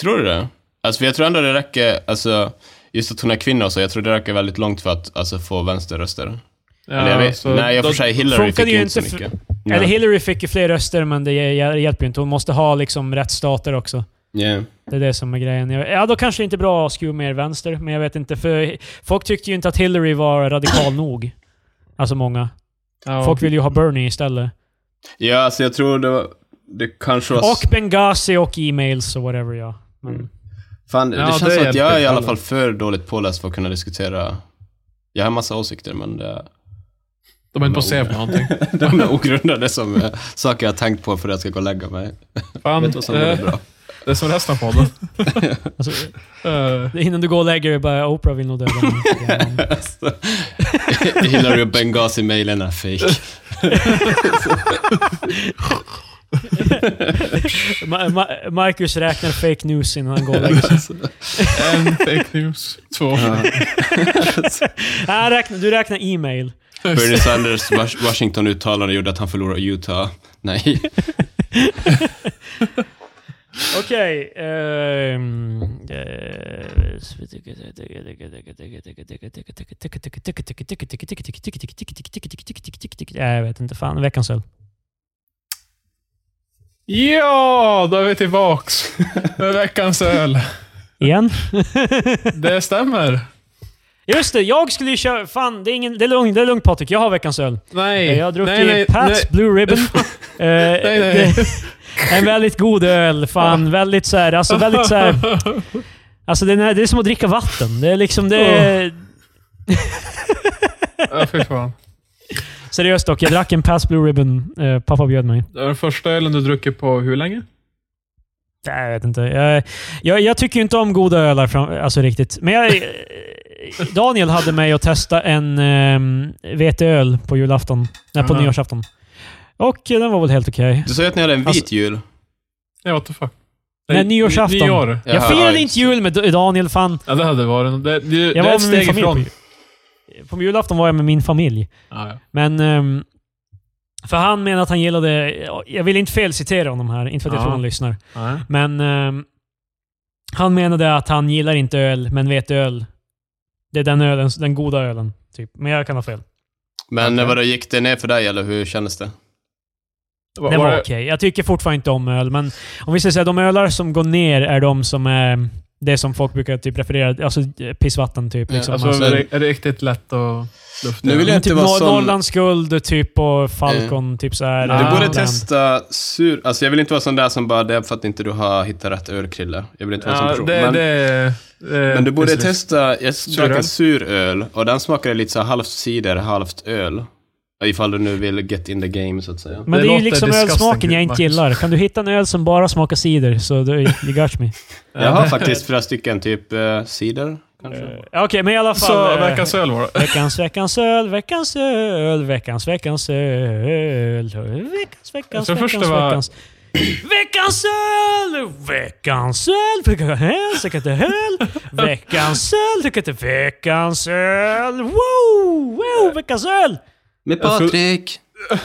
Tror du det? Alltså, för jag tror ändå det räcker, alltså, just att hon är kvinna och så, jag tror det räcker väldigt långt för att alltså, få vänsterröster. Ja, Eller jag vet, nej, jag då- får säga Hillary fick ju inte så inte för- mycket. Eller. Hillary fick ju fler röster, men det hj- hjälper ju inte. Hon måste ha liksom rätt stater också. Yeah. Det är det som är grejen. Ja, då kanske det inte är bra att skruva mer vänster, men jag vet inte. För folk tyckte ju inte att Hillary var radikal nog. Alltså många. Ja. Folk vill ju ha Bernie istället. Ja, alltså jag tror det var, det kanske var... Och Benghazi och e-mails och whatever, ja. Men, Mm. Fan, Ja, det känns det som att jag är i alla fall för dåligt påläst för att kunna diskutera. Jag har massa åsikter, men det, De är inte på C på någonting. de är ogrundade som eh, saker jag har tänkt på för att jag ska gå och lägga mig. Fan, Vet vad som eh, är bra? det är som resten av podden. alltså, Eh, innan du går och lägger dig bara Oprah vill nog döda mig. Hillary och Benghazi-mailen är fake. Ma- Ma- Marcus räknar fake news innan han går och lägger sig. en fake news. Två. Han räknar, du räknar e-mail. Bernie Sanders Was- Washington-uttalande gjorde att han förlorade Utah. Nej. Okej. ehm, eh, Jag vet inte. Fan, veckans öl. Ja, då är vi tillbaks med veckans öl. Igen? Det stämmer. Just det, jag skulle ju köra... Fan, det är, ingen, det är, lugnt, det är lugnt Patrik. Jag har veckans öl. Nej. Jag har druckit nej, nej, Pats nej. Blue Ribbon. Eh, nej. det- En väldigt god öl. Fan, väldigt så här, alltså väldigt så här, Alltså det är, det är som att dricka vatten. Det är liksom... Det är, Ja, fy fan. Seriöst dock, jag drack en Pass Blue Ribbon. Eh, pappa bjöd mig. Det är den första ölen du druckit på hur länge? Nej, Jag vet inte. Jag, jag, jag tycker inte om goda ölar fram, alltså riktigt. Men jag, Daniel hade mig att testa en um, veteöl på julafton. Nej, på Aha. nyårsafton. Och den var väl helt okej. Du sa ju att ni hade en vit Alltså- jul. Ja, what the fuck. Nej, nyårsafton. Nyår. Jag Jaha, firade ja, inte jul med Daniel, fan. Ja, det hade varit... Det, det, det Jag är var ett med min steg familj. ifrån. På, på julafton var jag med min familj. Ja, ja. Men... ehm, för han menar att han gillade... Jag vill inte felcitera honom här, inte för att jag Ja. tror han lyssnar. Nej. Men ehm, han menade att han gillar inte öl, men veteöl. Det är den ölen, den goda ölen. Typ. Men jag kan ha fel. Men Okej. vadå, gick det ner för dig eller hur kändes det? Den var var det- okej. Jag tycker fortfarande inte om öl, men om vi säger så här, de ölar som går ner är de som är det som folk brukar typ referera Alltså pissvatten typ. Ja, Liksom. Alltså, Alltså, är, det, riktigt lätt och luftigt? Nu vill jag inte typ vara Nor- sån- Norrlands guld typ och Falcon. Typ så här. Du Du borde testa sur... Alltså jag vill inte vara sån där som bara, det är för att inte du har hittat rätt ölkrille. Jag vill inte vara Ja, sån det, person. Men, det, det, men du borde precis. testa, jag smakade Suröl? suröl och den smakade lite så halvt cider, halvt öl. Ifall du nu vill get in the game så att säga. Men Det det, är ju liksom ölsmaken jag inte Marcus. gillar. Kan du hitta en öl som bara smakar cider så du, you got me. Jag har faktiskt flera stycken, typ uh, cider kanske. Eh, Okej, men i alla fall. Så eh, veckans öl var det. Veckans, veckans öl, veckans öl, veckans, veckans öl. Veckans, veckans, veckans, var- veckans. Veckans öl, veckans öl, veckans öl, veckans öl, veckans öl, veckans veckans öl. Wow, wow, veckans öl! Med Jag tror- Patrik!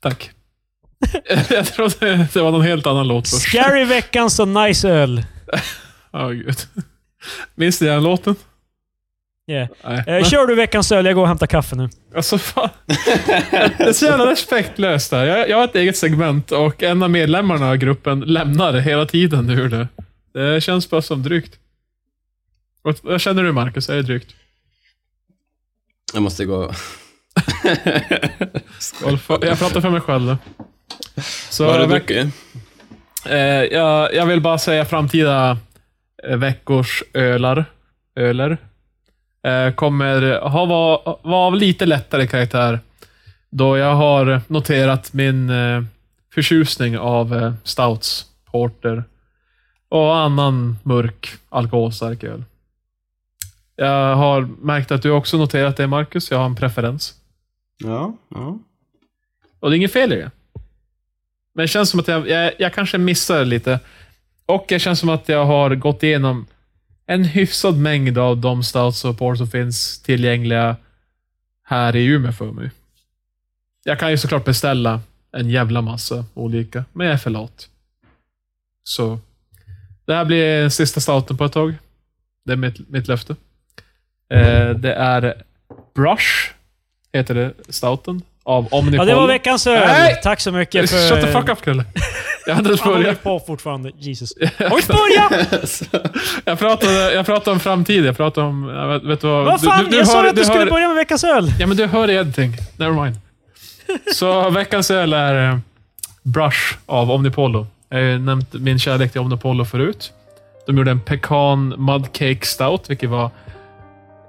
Tack. jag trodde det var någon helt annan låt först. Scary veckans och nice öl. Åh gud. Minns du den låten? Yeah. Nej. Eh, kör du veckans öl, jag går och hämtar kaffe nu. Alltså fan. Det är så jävla respektlöst där. Jag, jag har ett eget segment och en av medlemmarna av gruppen lämnar hela tiden ur det. Det känns bara som drygt. Vad, vad känner du Marcus? Är det drygt? Jag måste gå... Jag pratar för mig själv. Så Vad har du druckit? eh, jag, jag vill bara säga framtida eh, veckors ölar. Öler. Eh, kommer ha vara var av lite lättare karaktär. Då jag har noterat min eh, förtjusning av eh, stouts, porter och annan mörk alkoholstark öl. Jag har märkt att du också noterat det Marcus. Jag har en preferens. Ja, ja. Och det är inget fel i det. Men det känns som att jag, jag, jag kanske missar lite. Och det känns som att jag har gått igenom en hyfsad mängd av de stouts och ports som finns tillgängliga här i Umeå för mig. Jag kan ju såklart beställa en jävla massa olika, men jag är för lat. Så det här blir sista stouten på ett tag. Det är mitt, mitt löfte. Eh, det är Brush, heter det, stouten. Av Omnipol. Ja, det var veckans öl. Nej! Tack så mycket för... Shut the fuck up Krille. Jag hade inte börjat. på fortfarande. Jesus. Har vi inte börjat? Jag pratade, jag pratade om framtid. Jag pratade om... jag Vet, vet du vad? Vad fan? Du, du, jag sa hör- att du, skulle hör- börja med veckans öl. Ja, men du hör editing. Never mind. Så veckans öl är eh, Brush av Omnipollo. Jag har ju nämnt min kärlek till Omnipollo förut. De gjorde en pecan mudcake stout, vilket var...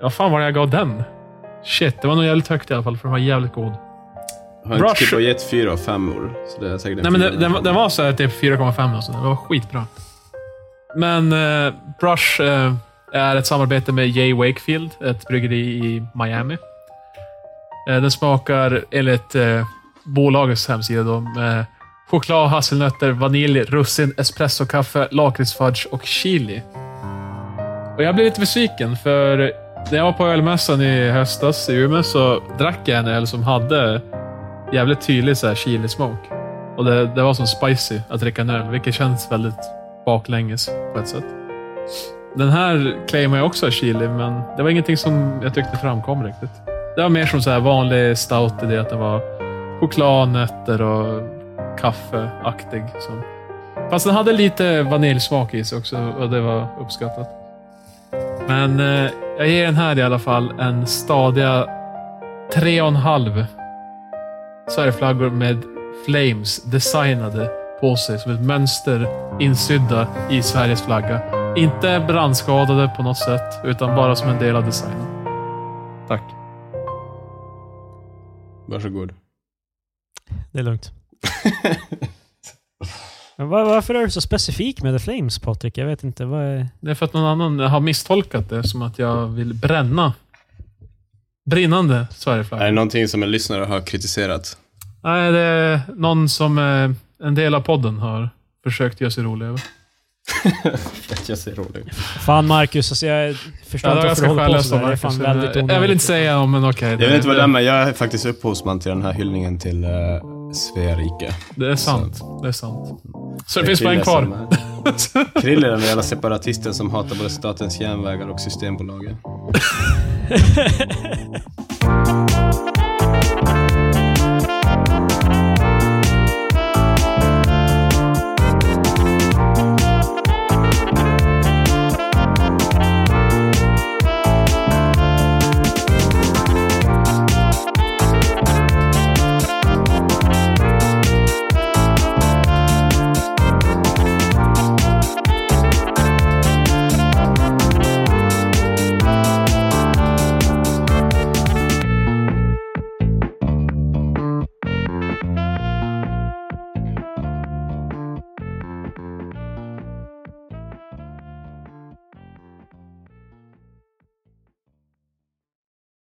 Ja, fan vad jag gav den. Shit, det var nog jävligt högt i alla fall, för den var jävligt god. Har inte Brush. typ bara gett fyra och femmor. Så det är säkert Nej, men den, den, var- den var så här typ 4,5 och så. Den var skitbra. Men eh, Brush eh, är ett samarbete med Jay Wakefield, ett bryggeri i Miami. Eh, den smakar enligt eh, bolagets hemsida då, med choklad, hasselnötter, vanilj, russin, espressokaffe, lakritsfudge och chili. Och jag blev lite besviken, för när jag var på ölmässan i höstas i Umeå så drack jag en öl som hade jävligt tydlig så här chilismak. Och det, det var som spicy att dricka en öl, vilket känns väldigt baklänges på ett sätt. Den här claimar jag också är chili, men det var ingenting som jag tyckte framkom riktigt. Det var mer som så här vanlig stout i det att det var choklad, nötter och kaffeaktig. Så. Fast den hade lite vaniljsmak i sig också och det var uppskattat. Men eh, jag ger den här i alla fall en stadiga tre och en halv Sverigeflaggor med Flames designade på sig som ett mönster insydda i Sveriges flagga. Inte brandskadade på något sätt, utan bara som en del av designen. Tack. Varsågod. Det är lugnt. Men var, varför är du så specifik med The Flames, Patrik? Jag vet inte. Vad är... Det är för att någon annan har misstolkat det som att jag vill bränna brinnande Är det Sverigeflagga. någonting som en lyssnare har kritiserat? Nej, det är någon som eh, en del av podden har försökt göra sig rolig över. Jag ser rolig. Fan Marcus, alltså jag förstår Ja, det inte var varför du håller på sådär. Det är fan väldigt Jag vill inte onödigt. säga om, men okej. Jag vet inte vad det är, men jag är faktiskt upphovsman till den här hyllningen till uh, Sverige. Det är sant. Det är sant. Så det finns Krille poäng kvar. är- Krille är den jävla separatisten som hatar både Statens järnvägar och Systembolaget.